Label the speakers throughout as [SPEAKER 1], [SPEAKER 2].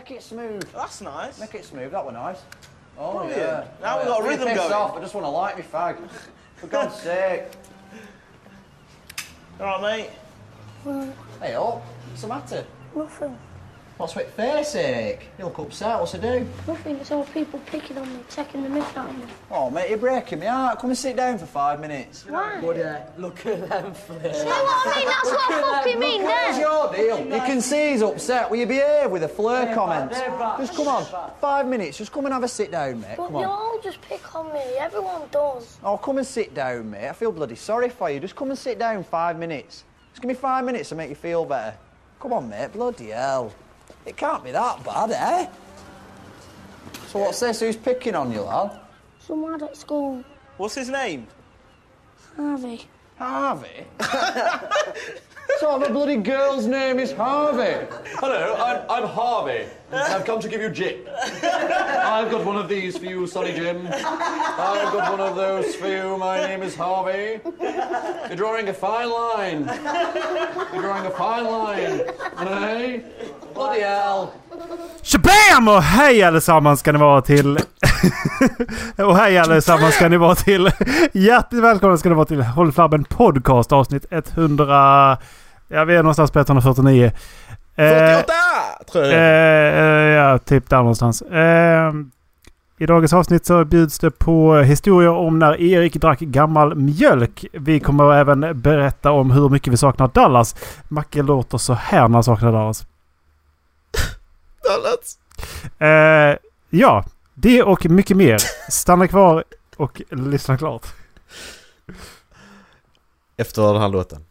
[SPEAKER 1] Make it smooth.
[SPEAKER 2] Oh, that's nice.
[SPEAKER 1] Make it smooth. That were nice. Oh
[SPEAKER 2] Brilliant.
[SPEAKER 1] yeah.
[SPEAKER 2] Now we've
[SPEAKER 1] Oh,
[SPEAKER 2] got
[SPEAKER 1] yeah.
[SPEAKER 2] rhythm
[SPEAKER 1] Piss
[SPEAKER 2] going.
[SPEAKER 1] off. I just want to light me fag. For God's sake.
[SPEAKER 2] All right, mate.
[SPEAKER 1] Hey up. What's the matter?
[SPEAKER 3] Nothing.
[SPEAKER 1] What's with face ache? You look upset. What's to do?
[SPEAKER 3] Nothing. It's all people picking on me, taking the mick out of me.
[SPEAKER 1] Oh mate, you're breaking me heart. Come and sit down for five minutes.
[SPEAKER 3] Why?
[SPEAKER 4] Look at them flips.
[SPEAKER 3] You know what I mean? That's what I fucking mean
[SPEAKER 1] What's
[SPEAKER 3] there.
[SPEAKER 1] your deal? You can see he's upset. Will you behave with the flirt comments? Just come on. Five minutes. Just come and have a sit down, mate.
[SPEAKER 3] But
[SPEAKER 1] Come
[SPEAKER 3] you
[SPEAKER 1] on.
[SPEAKER 3] all just pick on me. Everyone does.
[SPEAKER 1] Oh, come and sit down, mate. I feel bloody sorry for you. Just come and sit down five minutes. Just give me five minutes to make you feel better. Come on, mate. Bloody hell. It can't be that bad, eh? So what's this? Who's picking on you, lad?
[SPEAKER 3] Some lad at school,
[SPEAKER 2] What's his name?
[SPEAKER 3] Harvey.
[SPEAKER 1] Harvey? so the bloody girl's name is Harvey.
[SPEAKER 5] Hello, I'm, I'm Harvey. I've come to give you jip. I've got one of these for you, Sonny Jim. I've got one of those for you. My name is Harvey. You're drawing a fine line. You're drawing a fine line. Hey? Bloody hell.
[SPEAKER 6] Shabam! Och hej allesammans ska ni vara till... och hej allesammans ska ni vara till... Hjärtligt välkomna ska ni vara till Håll Flabben Podcast avsnitt 100... Ja, vi är någonstans på 149. Eh,
[SPEAKER 2] 48! Tror
[SPEAKER 6] eh,
[SPEAKER 2] jag.
[SPEAKER 6] eh, ja, typ där någonstans. Eh, I dagens avsnitt så bjuds det på historier om när Erik drack gammal mjölk. Vi kommer även berätta om hur mycket vi saknar Dallas. Macke låter så här när han saknar Dallas.
[SPEAKER 2] Dallas.
[SPEAKER 6] Eh, ja, det och mycket mer. Stanna kvar och lyssna klart.
[SPEAKER 2] Efter den här låten.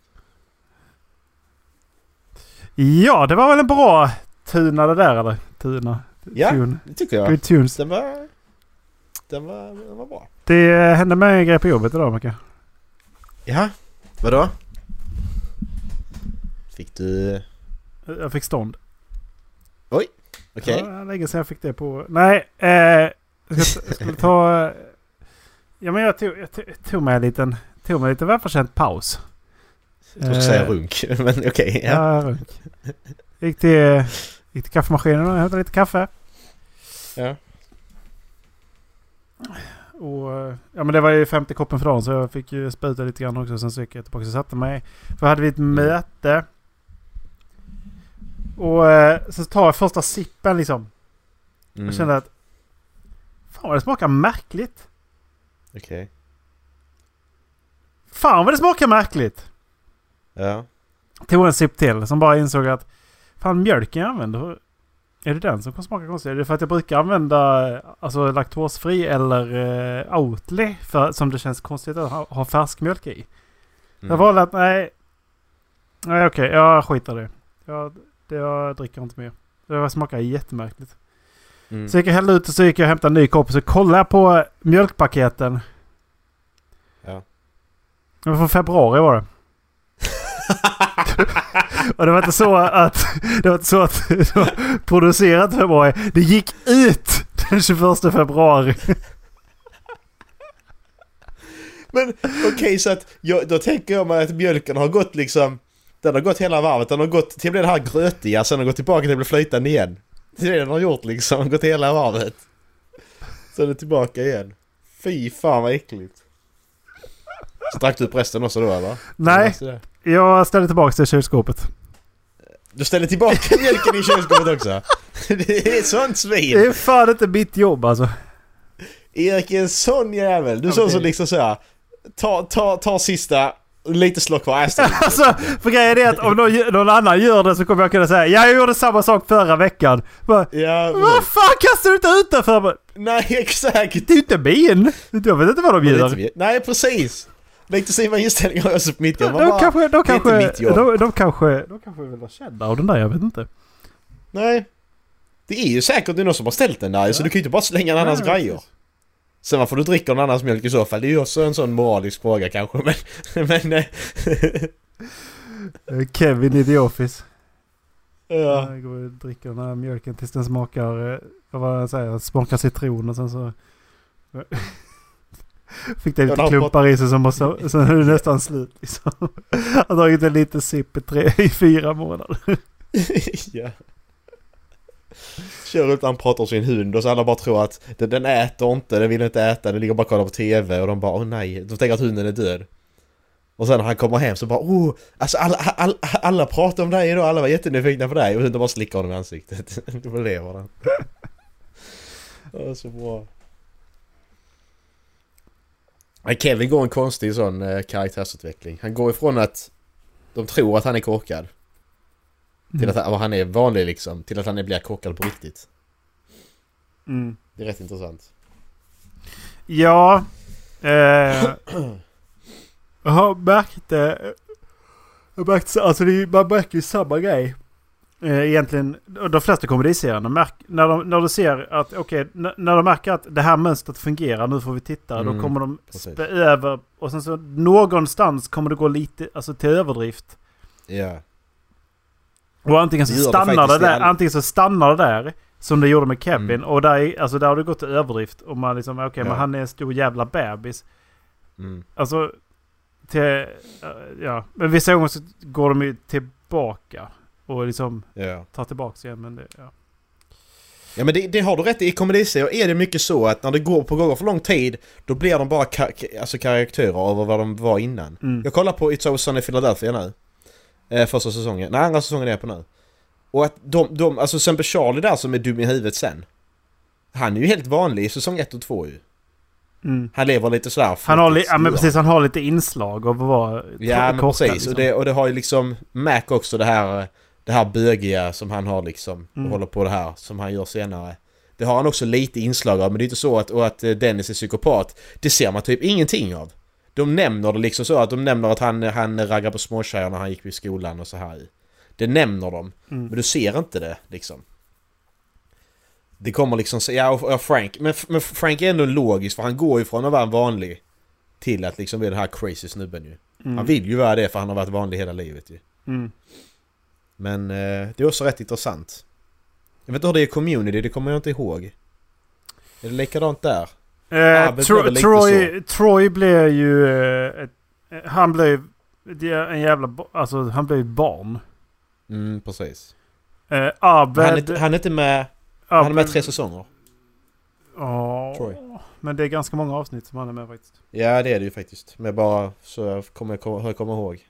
[SPEAKER 6] Ja, det var väl en bra tuna det där eller? Tuna.
[SPEAKER 2] Ja,
[SPEAKER 6] Tune.
[SPEAKER 2] det tycker jag.
[SPEAKER 6] Good tunes.
[SPEAKER 2] Den var... Den var, den var bra.
[SPEAKER 6] Det hände mig en grej på jobbet idag Macke.
[SPEAKER 2] Ja, vadå? Fick du...
[SPEAKER 6] Jag fick stånd.
[SPEAKER 2] Okej.
[SPEAKER 6] Ja, var länge sedan jag fick det på... Nej, eh, jag ska- jag skulle ta... Ja men jag tog, jag tog, mig en liten... Tog mig en liten välförtjänt paus.
[SPEAKER 2] Jag du säga
[SPEAKER 6] Eh,
[SPEAKER 2] runk, men okej. ja.
[SPEAKER 6] Ja, runk. Gick till, gick till kaffemaskinen och hämtade lite kaffe.
[SPEAKER 2] Ja.
[SPEAKER 6] Och, eh, ja men det var ju femte koppen för dagen så jag fick ju spruta lite grann också. Sen så gick jag tillbaka och satte mig. För hade vi ett möte. Och eh, så tar jag första sippen liksom.
[SPEAKER 2] Mm.
[SPEAKER 6] Jag kände att... Fan vad det smakar märkligt.
[SPEAKER 2] Okej.
[SPEAKER 6] Fan vad det smakar märkligt.
[SPEAKER 2] Ja.
[SPEAKER 6] Tog en sipp till som bara insåg att... Fan mjölken jag använder. Är det den som kan smaka konstigt? Är det för att jag brukar använda eh, alltså laktosfri eller uh, Oatly för, som det känns konstigt att ha, ha färsk mjölk i? Jag
[SPEAKER 2] Mm.
[SPEAKER 6] valde att nej... Nej okej, jag skiter i det. Jag, det. Jag dricker inte mer. Det smakar jättemärkligt.
[SPEAKER 2] Mm.
[SPEAKER 6] Så gick jag hällde ut och så gick jag och hämtade en ny kopp. Så kollade jag på mjölkpaketen.
[SPEAKER 2] Ja.
[SPEAKER 6] Det var från februari var det. och det var inte så att det var inte så att det var producerat februari. Det gick ut den 21 februari.
[SPEAKER 2] Men okej, så att jag, då tänker jag mig att mjölken har gått liksom... Den har gått hela varvet. Den har gått till det här grötiga, sen har gått tillbaka till att bli flytande igen. Det är det den har gjort liksom. Gått hela varvet. Sen är det tillbaka igen. Fy fan vad äckligt. Så drack du upp resten också då eller?
[SPEAKER 6] Nej,
[SPEAKER 2] det.
[SPEAKER 6] jag ställde tillbaka det i kylskåpet.
[SPEAKER 2] Du ställer tillbaka mjölken i kylskåpet också? Det är sånt
[SPEAKER 6] Det
[SPEAKER 2] svin!
[SPEAKER 6] är fan inte mitt jobb alltså.
[SPEAKER 2] Erik är en sån jävel. Du är sån
[SPEAKER 6] det-
[SPEAKER 2] som liksom såhär... Ta, ta, ta sista... Lite slå kvar Aston.
[SPEAKER 6] Alltså, för grejen är att om någon, någon annan gör det så kommer jag kunna säga ja, jag gjorde samma sak förra veckan. Bara,
[SPEAKER 2] Ja,
[SPEAKER 6] Vad fan kastar du inte ut den för?
[SPEAKER 2] Nej exakt!
[SPEAKER 6] Det är ju inte min! Jag vet inte vad de gör.
[SPEAKER 2] Nej precis! Lite samma inställning har jag på mitt jobb.
[SPEAKER 6] De
[SPEAKER 2] bara,
[SPEAKER 6] kanske, de kanske,
[SPEAKER 2] mitt jobb.
[SPEAKER 6] de, de kanske, de kanske vill vara kända av den där, jag vet inte.
[SPEAKER 2] Nej. Det är ju säkert någon som har ställt den där så du kan ju inte bara slänga en annans grejer.
[SPEAKER 6] precis.
[SPEAKER 2] Sen varför du dricker någon annans mjölk i så fall, det är ju också en sån moralisk fråga kanske men... men eh,
[SPEAKER 6] Eh, Kevin i The Office.
[SPEAKER 2] ja.
[SPEAKER 6] Jag går och dricker den här mjölken tills den smakar, eh, vad var det jag säger, smakar citron och sen så... Fick det lite klumpar i sig som måste, sen är det nästan slut liksom. Jag har dragit en liten sipp i, tre, i fyra månader.
[SPEAKER 2] ja. Kör ut han pratar om sin hund och så alla bara tror att den, den äter inte, den vill inte äta, den ligger bara och kollar på TV och de bara åh nej, de tänker att hunden är död. Och sen när han kommer hem så bara oh, alltså alla, alla, alla pratar om dig idag, alla var jättenyfikna på dig och hunden bara slickar honom i ansiktet. Då lever den. Det så bra. Kevin går en konstig sån eh, karaktärsutveckling. Han går ifrån att de tror att han är korkad. Till att han, han är vanlig liksom. Till att han blir korkad på riktigt.
[SPEAKER 6] Mm.
[SPEAKER 2] Det är rätt intressant.
[SPEAKER 6] Ja. Eh, jag har märkt det. Jag har märkt, alltså det är, man märker ju samma grej. Eh, egentligen, de flesta komediserierna märk, när, de, när du ser att, okej, n- när de märker att det här mönstret fungerar, nu får vi titta,
[SPEAKER 2] Mm,
[SPEAKER 6] då kommer de spä över och sen så någonstans kommer det gå lite, alltså till överdrift.
[SPEAKER 2] Ja.
[SPEAKER 6] Och antingen så
[SPEAKER 2] Det det
[SPEAKER 6] stannar det
[SPEAKER 2] i
[SPEAKER 6] där, antingen så stannar det där. Som det gjorde med Kevin.
[SPEAKER 2] Mm.
[SPEAKER 6] Och där, är- alltså där har det gått till överdrift. Och man liksom, okej
[SPEAKER 2] Ja.
[SPEAKER 6] men han är en stor jävla bebis.
[SPEAKER 2] Mm.
[SPEAKER 6] Alltså, till, eh, ja. Men vissa gånger så går de ju tillbaka. Och liksom
[SPEAKER 2] Ja.
[SPEAKER 6] tar tillbaka igen. Men det, ja.
[SPEAKER 2] Ja men det, det har du rätt i. I komediserier är det mycket så att när det går på gånger för lång tid då blir de bara ka- alltså karaktärer över vad de var innan.
[SPEAKER 6] Mm.
[SPEAKER 2] Jag kollar på It's Always Sunny Philadelphia nu. Eh, första säsongen. Nej, andra säsongen är jag på nu. Och att de, de alltså exempel Charlie där som är dum i huvudet sen. Han är ju helt vanlig i säsong 1 och 2 ju.
[SPEAKER 6] Mm.
[SPEAKER 2] Han lever lite sådär
[SPEAKER 6] Han har, li- ja, men precis, han har lite inslag av att vara
[SPEAKER 2] Ja men
[SPEAKER 6] korkad,
[SPEAKER 2] precis.
[SPEAKER 6] liksom.
[SPEAKER 2] Och, det, och det har ju liksom Mac också det här Det här bögiga som han har liksom och
[SPEAKER 6] Mm.
[SPEAKER 2] håller på det här som han gör senare. Det har han också lite inslag av men det är inte så att, och att eh, Dennis är psykopat. Det ser man typ ingenting av. De nämner det liksom så att de nämner att han, han raggar på småtjejer när han gick vid skolan och så här. Det nämner de.
[SPEAKER 6] Mm.
[SPEAKER 2] Men du ser inte det liksom. Det kommer liksom ja och Frank, men, men Frank är ändå logisk för han går ju från att vara en vanlig till att liksom bli den här crazy snubben ju.
[SPEAKER 6] Mm.
[SPEAKER 2] Han vill ju vara det för han har varit vanlig hela livet ju.
[SPEAKER 6] Mm.
[SPEAKER 2] Men eh, det är också rätt intressant. Jag vet inte hur det är i community, det kommer jag inte ihåg. Är det likadant där?
[SPEAKER 6] Eh, Tro- Troy, Troy blev ju... Eh, ett, eh, han blev en jävla... Alltså han blev ju barn.
[SPEAKER 2] Mm, precis.
[SPEAKER 6] Eh, Abed...
[SPEAKER 2] han, är, inte- han är inte med... Han är med tre säsonger.
[SPEAKER 6] Ja,
[SPEAKER 2] Troy.
[SPEAKER 6] men det är ganska många avsnitt som han är med faktiskt.
[SPEAKER 2] Ja, det är det ju faktiskt. Men bara så jag kommer, kommer, jag kommer ihåg.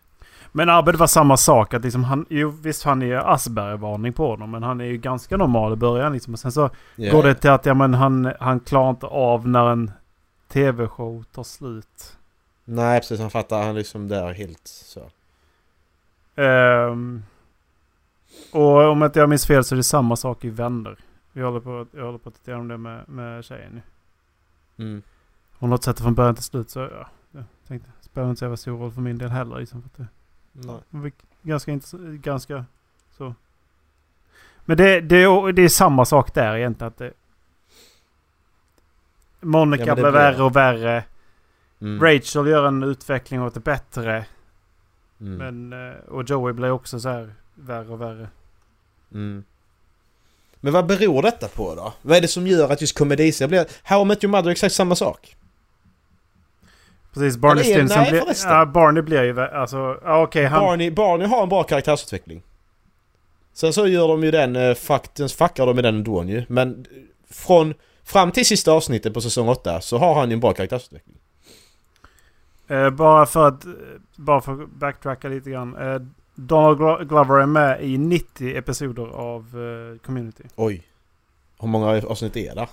[SPEAKER 6] Men Abed var samma sak. Att liksom han, jo, visst han är Asperger-varning på honom. Men han är ju ganska normal i början. Liksom. Och sen så
[SPEAKER 2] Ja.
[SPEAKER 6] går det till att ja, men han, han klarar inte av när en tv-show tar slut.
[SPEAKER 2] Nej, precis. Han fattar. Han är liksom där helt så.
[SPEAKER 6] Ehm, och om inte jag minns fel så är det samma sak i Vänner. Vi håller på, jag håller på att titta om det med, med tjejen nu.
[SPEAKER 2] Mm.
[SPEAKER 6] Hon har sett det från början till slut så ja. Jag tänkte, spelar inte så jävla stor roll för min del heller. Liksom, för att det,
[SPEAKER 2] Nej.
[SPEAKER 6] ganska, intress- ganska så. Men det, det, är- det är samma sak där egentligen. Att det, Monica
[SPEAKER 2] Ja,
[SPEAKER 6] blir värre och värre.
[SPEAKER 2] Mm.
[SPEAKER 6] Rachel gör en utveckling åt det bättre.
[SPEAKER 2] Mm.
[SPEAKER 6] Men, eh, och Joey blir också så här värre och värre.
[SPEAKER 2] Mm. Men vad beror detta på då? Vad är det som gör att just komediserier blir... How I Met Your Mother är exakt samma sak.
[SPEAKER 6] Precis, Barney
[SPEAKER 2] Eller
[SPEAKER 6] Stinson
[SPEAKER 2] nej,
[SPEAKER 6] blir...
[SPEAKER 2] förresten.
[SPEAKER 6] Ja, Barney blir ju... Alltså, ja, okej han...
[SPEAKER 2] Barney, Barney har en bra karaktärsutveckling. Sen så gör de ju den, eh, den fuckar de med den ändå ju. Men från fram till sista avsnittet på säsong 8 så har han ju en bra karaktärsutveckling.
[SPEAKER 6] Eh, bara för att... eh, Bara för att backtracka lite grann. Eh, Donald Glo- Glover är med i 90 episoder av eh, Community.
[SPEAKER 2] Oj. Hur många avsnitt är det?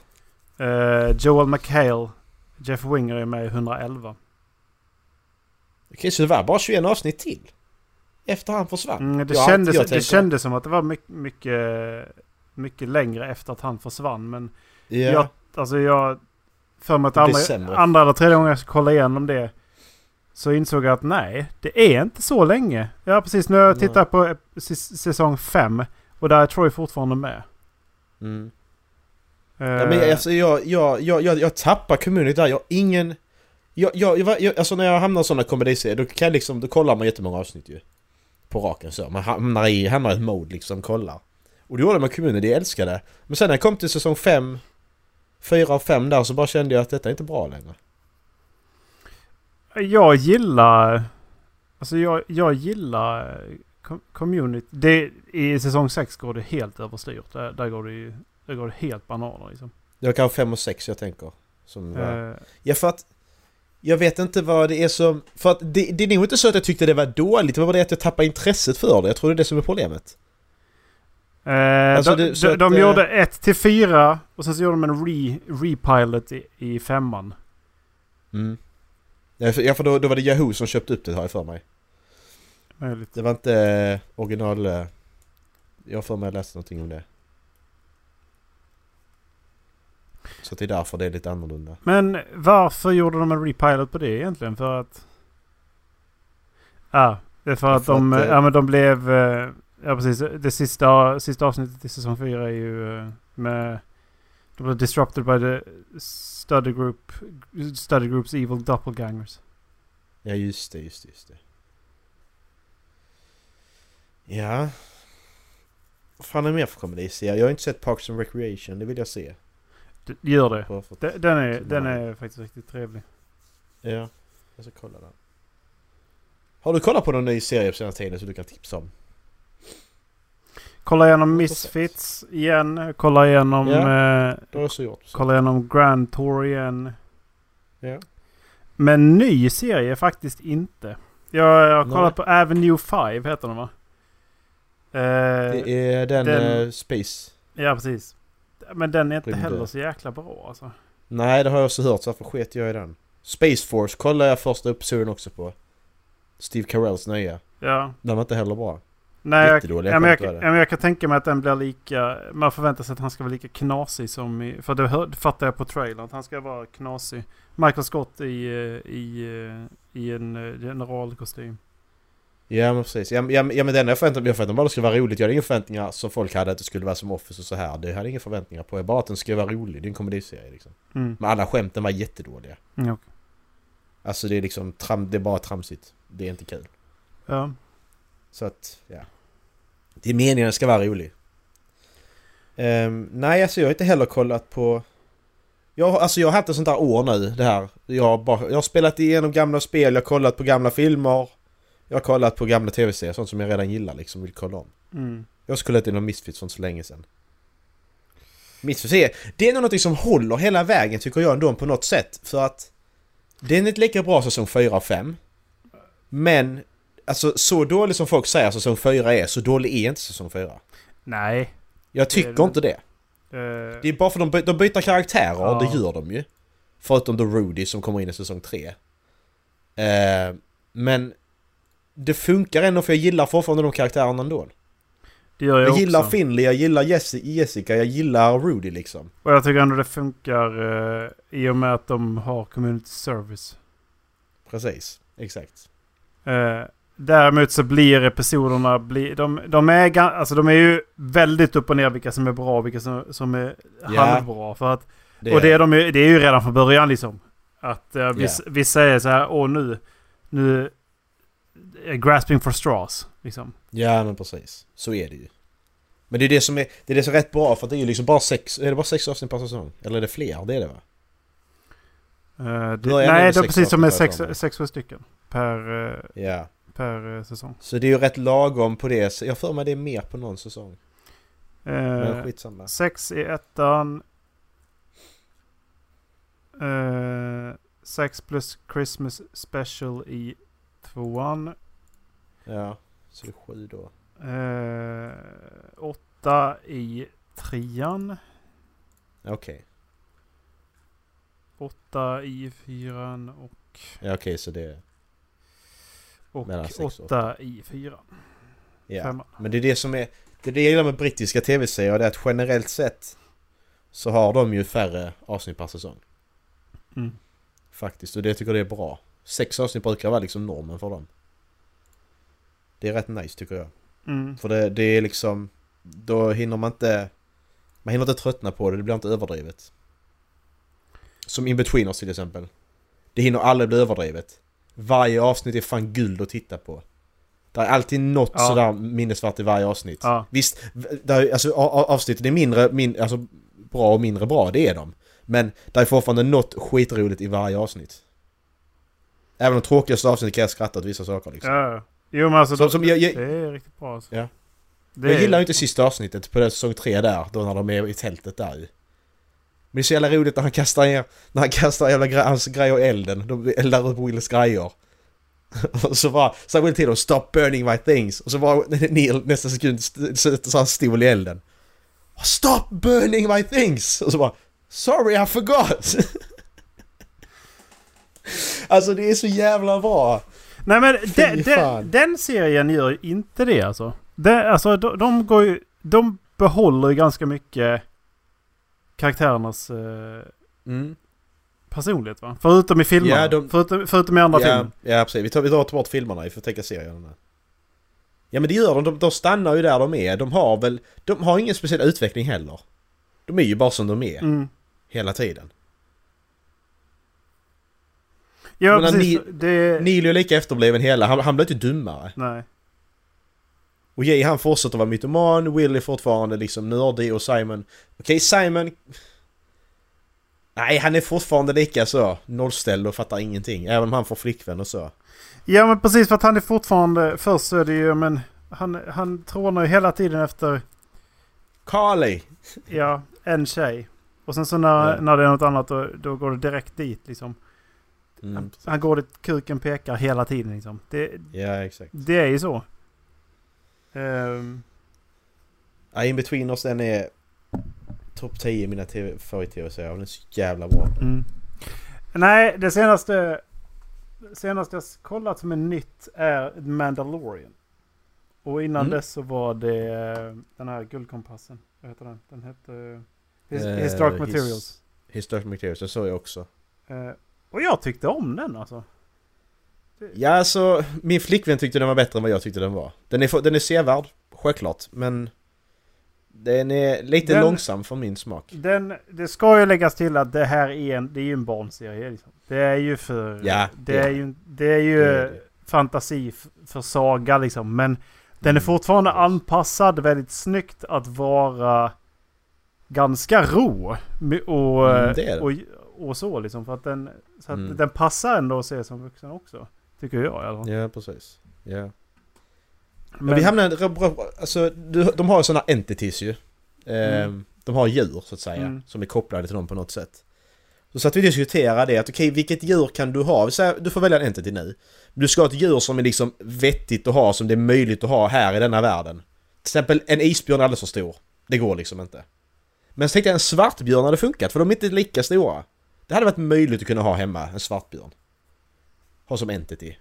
[SPEAKER 6] Eh, Joel McHale, Jeff Winger är med i 111.
[SPEAKER 2] Okej, så det var bara 21 avsnitt till? Efter han försvann?
[SPEAKER 6] Mm, det,
[SPEAKER 2] Jag-
[SPEAKER 6] kändes,
[SPEAKER 2] jag
[SPEAKER 6] det kändes som att det var mycket, mycket, mycket längre efter att han försvann. Men
[SPEAKER 2] Ja.
[SPEAKER 6] jag, alltså jag... För mig att
[SPEAKER 2] Det
[SPEAKER 6] andra, andra eller tredje gången jag ska kolla igenom det. Så insåg jag att nej, det är inte så länge. Ja precis, nu har jag tittat på säsong 5. Och där är Troy fortfarande med.
[SPEAKER 2] Mm.
[SPEAKER 6] Eh,
[SPEAKER 2] Ja, men alltså, jag, jag, jag, jag, jag tappar community där. Jag har ingen... Jag, jag, jag, jag, alltså när jag hamnar i sådana komediserier då kan jag liksom... Då kollar man jättemånga avsnitt ju. På raken så. Man hamnar i, hamnar i ett mode liksom, kollar. Och det gjorde med community, jag älskade det. Men sen när jag kom till säsong 5... 4 och 5 där så bara kände jag att detta är inte bra längre.
[SPEAKER 6] Jag gillar... Alltså jag, jag gillar Com- community. Det, I säsong 6 går det helt överstyrt. Där, där, går det ju, där går det helt bananer liksom.
[SPEAKER 2] Det var kanske 5 och 6 jag tänker. Som.
[SPEAKER 6] Eh,
[SPEAKER 2] Ja för att... Jag vet inte vad det är som... För att det, det är nog inte så att jag tyckte det var dåligt. Det var bara det att jag tappade intresset för det. Jag tror det är det som är problemet.
[SPEAKER 6] Eh,
[SPEAKER 2] Alltså,
[SPEAKER 6] de
[SPEAKER 2] det-
[SPEAKER 6] de,
[SPEAKER 2] att,
[SPEAKER 6] de
[SPEAKER 2] eh,
[SPEAKER 6] gjorde 1 till 4 och sen så gjorde de en re, repilot i, i femman.
[SPEAKER 2] Mm. Ja för, ja, för då, då var det Yahoo som köpte upp det har jag för mig.
[SPEAKER 6] Möjligt.
[SPEAKER 2] Det var inte eh, original... eh, Jag har för mig jag läste någonting om det. Så det är därför det är lite annorlunda.
[SPEAKER 6] Men varför gjorde de en repilot på det egentligen? För att... Ja, det är för att
[SPEAKER 2] för
[SPEAKER 6] de,
[SPEAKER 2] att, eh,
[SPEAKER 6] ja, men de blev... eh, Ja precis, det sista, sista avsnittet i säsong 4 är ju eh, med... De blev disrupted by the study group, study groups evil doppelgangers.
[SPEAKER 2] Ja just det, just det, just det. Ja. Vad fan är det mer för komediserier? Jag har inte sett Parks and Recreation, det vill jag se.
[SPEAKER 6] Det gör det. Den är,
[SPEAKER 2] Så
[SPEAKER 6] den är faktiskt riktigt trevlig.
[SPEAKER 2] Ja, jag ska kolla den. Har du kollat på någon ny serie på senaste tiden som du kan tipsa om?
[SPEAKER 6] Kolla igenom Misfits igen. Kolla igenom...
[SPEAKER 2] Ja.
[SPEAKER 6] Eh,
[SPEAKER 2] Det har jag också gjort. Så.
[SPEAKER 6] kolla igenom Grand Tour igen.
[SPEAKER 2] Ja.
[SPEAKER 6] Men ny serie faktiskt inte. Jag, jag har kollat på Avenue 5 heter den va? Eh,
[SPEAKER 2] Det är den,
[SPEAKER 6] den-
[SPEAKER 2] eh, Space.
[SPEAKER 6] Ja precis. Men den är inte
[SPEAKER 2] Rymd-
[SPEAKER 6] heller så jäkla bra alltså.
[SPEAKER 2] Nej, det har jag också hört så därför sket jag i den. Space Force kollade jag första episoden också på. Steve Carells nya.
[SPEAKER 6] Ja.
[SPEAKER 2] Den var inte heller bra.
[SPEAKER 6] Nej, jag,
[SPEAKER 2] Jättedåliga
[SPEAKER 6] ja, men jag, ja, men jag kan tänka mig att den blir lika... Man förväntar sig att han ska vara lika knasig som i... För det, hör, fattar jag på trailern. Att han ska vara knasig. Michael Scott i, eh, i, eh, i en eh, generalkostym.
[SPEAKER 2] Ja men precis. Ja, ja, ja men den jag förväntade mig, jag förväntade mig bara att det skulle vara roligt. Jag hade inga förväntningar som folk hade att det skulle vara som Office och så här. Det hade inga förväntningar på. Jag bara att den skulle vara rolig. Det är en komediserie liksom.
[SPEAKER 6] Mm.
[SPEAKER 2] Men alla skämten var jättedåliga.
[SPEAKER 6] Mm, okej.
[SPEAKER 2] Alltså det är liksom tram, det är bara tramsigt. Det är inte kul.
[SPEAKER 6] Ja.
[SPEAKER 2] Så att, ja. Det är meningen att den ska vara rolig. Ehm, nej, alltså jag har inte heller kollat på... Jag, alltså jag har haft ett sånt där år nu, det här. Jag har, bara, jag har spelat igenom gamla spel, jag har kollat på gamla filmer. Jag har kollat på gamla tv-serier, sånt som jag redan gillar liksom, vill kolla om.
[SPEAKER 6] Mm.
[SPEAKER 2] Jag har kollat igenom Misfits för så länge sedan. Misfits är, det är nog något som håller hela vägen tycker jag ändå på något sätt. För att den är inte lika bra säsong 4 och 5. Men alltså så dålig som folk säger säsong 4 är, så dålig är inte säsong 4.
[SPEAKER 6] Nej.
[SPEAKER 2] Jag
[SPEAKER 6] Det
[SPEAKER 2] tycker
[SPEAKER 6] det.
[SPEAKER 2] inte det.
[SPEAKER 6] Eh,
[SPEAKER 2] Det är bara för att de, by- de byter karaktärer,
[SPEAKER 6] Ja.
[SPEAKER 2] det gör de ju. Förutom då Rudy som kommer in i säsong 3. Eh, men det funkar ändå för jag gillar fortfarande de karaktärerna ändå.
[SPEAKER 6] det gör jag,
[SPEAKER 2] Jag gillar
[SPEAKER 6] också.
[SPEAKER 2] Finley, jag gillar Jessi- Jessica, jag gillar Rudy liksom.
[SPEAKER 6] Och jag tycker ändå det funkar eh, i och med att de har community service.
[SPEAKER 2] Precis, exakt.
[SPEAKER 6] Eh, däremot så blir episoderna... Bli, de, de, är, alltså de är ju väldigt upp och ner vilka som är bra och vilka som, som är
[SPEAKER 2] Ja.
[SPEAKER 6] halvbra. För att,
[SPEAKER 2] Det
[SPEAKER 6] och det är, de, det är ju redan från början liksom. Att uh, vissa,
[SPEAKER 2] Ja.
[SPEAKER 6] vissa är så här, åh nu... Nu... eh, Grasping for straws. Liksom.
[SPEAKER 2] Ja men precis, så är det ju. Men det är det som är, det är det som är rätt bra för att det är ju liksom bara sex, är det bara sex avsnitt per säsong? Eller är det fler? Det är det va?
[SPEAKER 6] Eh, det, nej, det är precis som med sex, sex stycken. Per, eh,
[SPEAKER 2] Ja.
[SPEAKER 6] per eh, säsong.
[SPEAKER 2] Så det är ju rätt lagom på det. Jag för mig det är mer på någon säsong. Men
[SPEAKER 6] Eh,
[SPEAKER 2] skitsamma.
[SPEAKER 6] Sex i ettan. Sex plus Christmas special i tvåan.
[SPEAKER 2] Ja, så det är sju då.
[SPEAKER 6] Eh, åtta i trean.
[SPEAKER 2] Okej.
[SPEAKER 6] Åtta i fyran och,
[SPEAKER 2] Ja okej så det är...
[SPEAKER 6] och åtta i fyran.
[SPEAKER 2] Ja.
[SPEAKER 6] Femman.
[SPEAKER 2] Men det är det som är... Det är det jag gillar med brittiska tv-serier. Det är att generellt sett så har de ju färre avsnitt per säsong.
[SPEAKER 6] Mm.
[SPEAKER 2] Faktiskt. Och det tycker jag det är bra. Sex avsnitt brukar vara liksom normen för dem. Det är rätt nice tycker jag.
[SPEAKER 6] Mm.
[SPEAKER 2] För det, det är liksom... Då hinner man inte... Man hinner inte tröttna på det, det blir inte överdrivet. Som In-Betweeners till exempel. Det hinner aldrig bli överdrivet. Varje avsnitt är fan guld att titta på. Det är alltid något
[SPEAKER 6] Ja.
[SPEAKER 2] sådär minnesvärt i varje avsnitt.
[SPEAKER 6] Ja.
[SPEAKER 2] Visst, där, är- alltså, avsnitten är mindre, min, alltså, bra och mindre bra, det är de. Men det är fortfarande något skitroligt i varje avsnitt. Även de tråkigaste avsnitten kan jag skratta åt vissa saker liksom.
[SPEAKER 6] Ja. Jo men alltså,
[SPEAKER 2] Som,
[SPEAKER 6] de-
[SPEAKER 2] som jag, jag,
[SPEAKER 6] det är riktigt bra alltså.
[SPEAKER 2] Ja.
[SPEAKER 6] Det
[SPEAKER 2] jag
[SPEAKER 6] är-
[SPEAKER 2] gillar ju inte sista avsnittet på den säsong 3 där, då när de är i tältet där ju. Men det är så jävla roligt när han kastar ner, när han kastar jävla gre- hans grejer i elden. De eldar upp Wills grejer. Och så bara, så Will till dem 'Stop burning my things' och så bara Neil nästa sekund sätter så han stol i elden. 'Stop burning my things' och så bara 'Sorry I forgot' Alltså det är så jävla bra!
[SPEAKER 6] Nej men
[SPEAKER 2] Fy
[SPEAKER 6] den, den, serien gör ju inte det alltså. Det, alltså de, de går ju... De behåller ju ganska mycket karaktärernas eh,
[SPEAKER 2] Mm.
[SPEAKER 6] personlighet va? Förutom i filmerna.
[SPEAKER 2] Ja, de-
[SPEAKER 6] förutom, förutom i andra
[SPEAKER 2] Ja,
[SPEAKER 6] filmer.
[SPEAKER 2] ja precis. Vi tar, vi tar bort filmerna, vi får tänka serierna. Ja men det gör de, de, de stannar ju där de är. De har väl, de har ingen speciell utveckling heller. De är ju bara som de är,
[SPEAKER 6] Mm.
[SPEAKER 2] hela tiden.
[SPEAKER 6] Ja precis.
[SPEAKER 2] ni-
[SPEAKER 6] det...
[SPEAKER 2] Neil är lika efterbliven hela, han, han blir inte dummare.
[SPEAKER 6] Nej.
[SPEAKER 2] Och Jay han fortsätter vara mytoman, Will är fortfarande liksom nördig och Simon... Okej Simon... Nej han är fortfarande lika så nollställd och fattar ingenting. Även om han får flickvän och så.
[SPEAKER 6] Ja men precis för att han är fortfarande... Först så är det ju men... Han, han trånar ju hela tiden efter...
[SPEAKER 2] Carly!
[SPEAKER 6] Ja, en tjej. Och sen så när,
[SPEAKER 2] Ja.
[SPEAKER 6] när det är något annat då, då går det direkt dit liksom.
[SPEAKER 2] Mm.
[SPEAKER 6] Han går dit kuken pekar hela tiden liksom. Det,
[SPEAKER 2] Ja exakt.
[SPEAKER 6] det är ju så.
[SPEAKER 2] Ja, In Between oss den är topp 10 i mina TV favorit-tv-serier. Den är så jävla bra.
[SPEAKER 6] mm. Nej, det senaste... det Senaste jag kollat som är nytt är Mandalorian. Och innan
[SPEAKER 2] Mm.
[SPEAKER 6] dess så var det eh, den här guldkompassen. Vad heter den? Den hette... His,
[SPEAKER 2] Eh,
[SPEAKER 6] Historic
[SPEAKER 2] his-
[SPEAKER 6] Materials.
[SPEAKER 2] Historic Materials, det såg jag också.
[SPEAKER 6] Eh, och jag tyckte om den alltså.
[SPEAKER 2] Ja alltså, min flickvän tyckte den var bättre än vad jag tyckte den var. Den är, den är sevärd, självklart. Men den är lite
[SPEAKER 6] Den-
[SPEAKER 2] långsam för min smak.
[SPEAKER 6] Den, det ska ju läggas till att det här är en, det är ju en barnserie. Liksom. Det är ju för...
[SPEAKER 2] Ja,
[SPEAKER 6] det,
[SPEAKER 2] det är
[SPEAKER 6] ju, det är ju
[SPEAKER 2] Det det.
[SPEAKER 6] fantasi för saga liksom. Men den är
[SPEAKER 2] Mm,
[SPEAKER 6] fortfarande anpassad väldigt snyggt att vara ganska rå. Och,
[SPEAKER 2] Mm, det.
[SPEAKER 6] och, och så liksom. För att den, så att
[SPEAKER 2] Mm.
[SPEAKER 6] den passar ändå att se som vuxen också. Tycker jag i alla fall.
[SPEAKER 2] Ja, precis. Ja. Men,
[SPEAKER 6] Men,
[SPEAKER 2] vi hamnar... Alltså, de har ju sådana entities ju. Eh,
[SPEAKER 6] Mm.
[SPEAKER 2] De har djur så att säga,
[SPEAKER 6] Mm.
[SPEAKER 2] som är kopplade till dem på något sätt. Så satt vi och diskuterade det att okej, vilket djur kan du ha? Säger, du får välja en entity nu. Du ska ha ett djur som är liksom vettigt att ha, som det är möjligt att ha här i denna världen. Till exempel en isbjörn är alldeles för stor. Det går liksom inte. Men så tänkte jag en svartbjörn hade funkat, för de är inte lika stora. Det hade varit möjligt att kunna ha hemma, en svartbjörn. Ha som entity.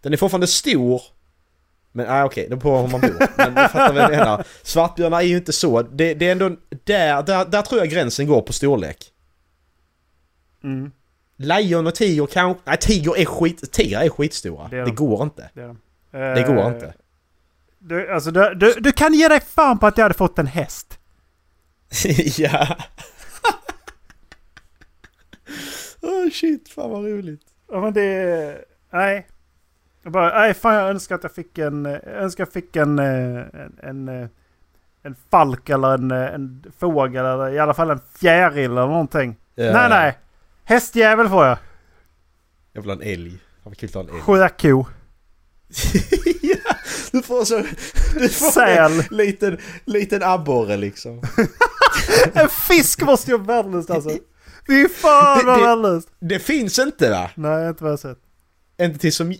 [SPEAKER 2] Den är fortfarande stor. Men ah, okej, det beror på hur man bor. Men du fattar vad jag menar. Svartbjörnar är ju inte så. Det, det är ändå... Där, där, där tror jag gränsen går på storlek.
[SPEAKER 6] mm,
[SPEAKER 2] Lejon och tiger kanske... Nej, tiger är skit... Tigrar är skitstora.
[SPEAKER 6] Det
[SPEAKER 2] Det,
[SPEAKER 6] är de.
[SPEAKER 2] går inte.
[SPEAKER 6] det, är de.
[SPEAKER 2] Det går
[SPEAKER 6] Eh,
[SPEAKER 2] inte.
[SPEAKER 6] Du, alltså, du, du, du kan ge dig fan på att jag hade fått en häst.
[SPEAKER 2] ja. Oh shit, fan vad roligt.
[SPEAKER 6] Ja men det... Nej. Jag bara, nej fan jag önskar att jag fick en... Jag önskar jag fick en... eh, En, en, eh, en falk eller en, eh, en fågel eller i alla fall en fjäril eller någonting.
[SPEAKER 2] Ja.
[SPEAKER 6] Nej nej! Hästjävel får jag.
[SPEAKER 2] Jag vill ha en älg. Kul att ha en älg.
[SPEAKER 6] Sjöko.
[SPEAKER 2] ja, du får så... Du får
[SPEAKER 6] Säl.
[SPEAKER 2] en liten, liten abborre liksom.
[SPEAKER 6] En fisk måste ju vara värdelöst alltså. Fy fan
[SPEAKER 2] Det-
[SPEAKER 6] vad värdelöst.
[SPEAKER 2] Det finns inte va?
[SPEAKER 6] Nej inte vad jag sett.
[SPEAKER 2] Inte till som...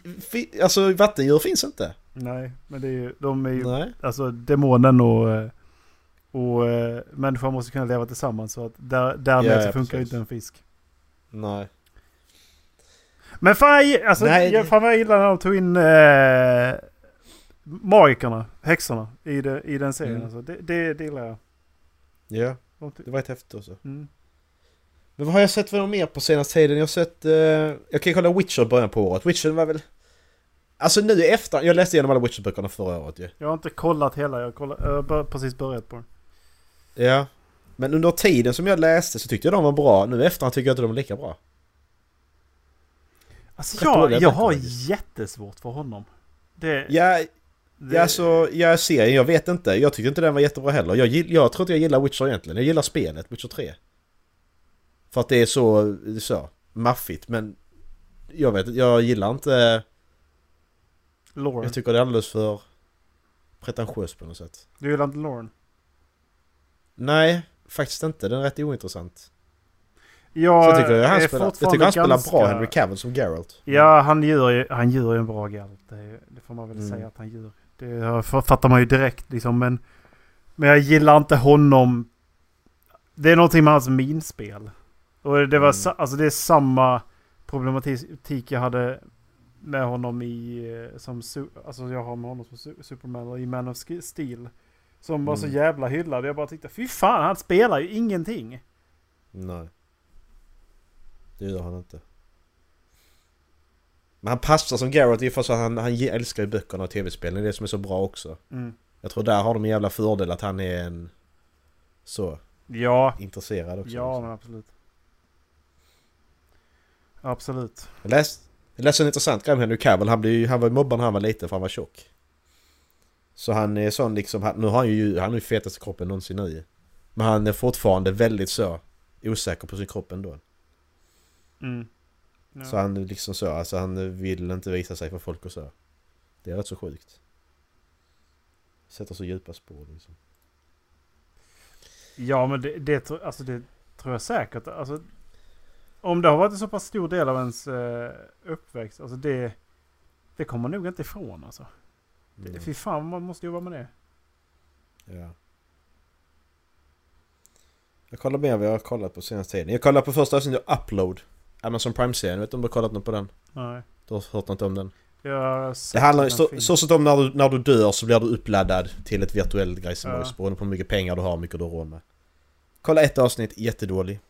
[SPEAKER 2] Alltså vattendjur finns inte.
[SPEAKER 6] Nej men det är ju... De är ju...
[SPEAKER 2] Nej.
[SPEAKER 6] Alltså demonen och... eh, Och eh, människan måste kunna leva tillsammans. Så att där, därmed
[SPEAKER 2] Ja,
[SPEAKER 6] så funkar ju
[SPEAKER 2] precis.
[SPEAKER 6] inte en fisk.
[SPEAKER 2] Nej.
[SPEAKER 6] Men fan, jag- alltså,
[SPEAKER 2] Nej,
[SPEAKER 6] jag, fan vad jag gillar när de tog in eh, magikerna, häxorna, i, det, i den serien.
[SPEAKER 2] Mm.
[SPEAKER 6] Alltså. Det, det, det gillar jag.
[SPEAKER 2] Ja,
[SPEAKER 6] De
[SPEAKER 2] det var ett häftigt också.
[SPEAKER 6] Mm.
[SPEAKER 2] Men vad har jag sett för mer på senaste tiden? Jag har sett... Eh, jag kan kolla Witcher i början på året. Witcher var väl... Alltså nu efter... Jag läste igenom alla Witcher-böckerna förra året ju.
[SPEAKER 6] Jag har inte kollat hela, jag har, precis börjat på den.
[SPEAKER 2] Ja. Men under tiden som jag läste så tyckte jag de var bra. Nu efterhand tycker jag inte de är lika bra.
[SPEAKER 6] Alltså jag, jag har jättesvårt för honom. Det,
[SPEAKER 2] Ja,
[SPEAKER 6] det,
[SPEAKER 2] ja alltså, jag ser jag vet inte. Jag tyckte inte den var jättebra heller. Jag, jag tror inte jag gillar Witcher egentligen. Jag gillar spelet, Witcher 3. För att det är så, det är så maffigt men... Jag vet jag gillar inte...
[SPEAKER 6] Lauren.
[SPEAKER 2] Jag tycker det är alldeles för pretentiöst på något sätt.
[SPEAKER 6] Du gillar inte Lauren?
[SPEAKER 2] Nej, faktiskt inte. Den är rätt ointressant.
[SPEAKER 6] Jag,
[SPEAKER 2] Så jag tycker han
[SPEAKER 6] är
[SPEAKER 2] spelar, jag tycker han spelar
[SPEAKER 6] ganska-
[SPEAKER 2] bra Henry Cavill som Geralt.
[SPEAKER 6] Ja, han gör ju, han gör ju en bra Geralt. Det, det får man väl
[SPEAKER 2] Mm.
[SPEAKER 6] säga att han gör. Det fattar man ju direkt liksom. Men, men jag gillar inte honom. Det är någonting med hans minspel. Och det var
[SPEAKER 2] Mm.
[SPEAKER 6] alltså det är samma problematik jag hade med honom i eh, som alltså jag har med honom som su, Superman och i Man of Steel. Som var så
[SPEAKER 2] Mm.
[SPEAKER 6] jävla hyllad. Jag bara tyckte fy fan han spelar ju ingenting.
[SPEAKER 2] Nej. Det gör han inte. Men han passar som i för att han, han älskar ju böckerna och tv-spelen. Det är det som är så bra också.
[SPEAKER 6] Mm.
[SPEAKER 2] Jag tror där har de en jävla fördel att han är en... Så,
[SPEAKER 6] Ja,
[SPEAKER 2] intresserad också.
[SPEAKER 6] ja
[SPEAKER 2] liksom.
[SPEAKER 6] men absolut. Absolut.
[SPEAKER 2] Jag läste, jag läste en intressant grej om Henry Cavill. Han, blev, han var ju mobbad när han var liten för han var tjock. Så han är sån liksom, nu har han ju, han har ju fetaste kroppen någonsin nu Men han är fortfarande väldigt så osäker på sin kropp ändå.
[SPEAKER 6] Mm. Ja.
[SPEAKER 2] Så han är liksom så, alltså han vill inte visa sig för folk och så. Det är rätt så sjukt. Sätter så djupa spår liksom.
[SPEAKER 6] Ja, men det, det, alltså det tror jag säkert. Alltså, om det har varit en så pass stor del av ens eh, uppväxt, alltså det, det kommer man nog inte ifrån alltså. Det,
[SPEAKER 2] Mm.
[SPEAKER 6] Fy fan, man måste jobba med det.
[SPEAKER 2] Ja. Jag kollar mer vad jag har kollat på senaste tiden. Jag kollade på första avsnittet av Upload. Amazon Prime-serien. Vet du om du har kollat något på den?
[SPEAKER 6] Nej.
[SPEAKER 2] Du har hört något om den?
[SPEAKER 6] Jag
[SPEAKER 2] Det handlar
[SPEAKER 6] filmen.
[SPEAKER 2] så sett om när du, när du dör så blir du uppladdad till ett virtuellt grejsimojs
[SPEAKER 6] Ja.
[SPEAKER 2] beroende på hur mycket pengar du har och mycket du har råd med. Kolla ett avsnitt, jättedålig.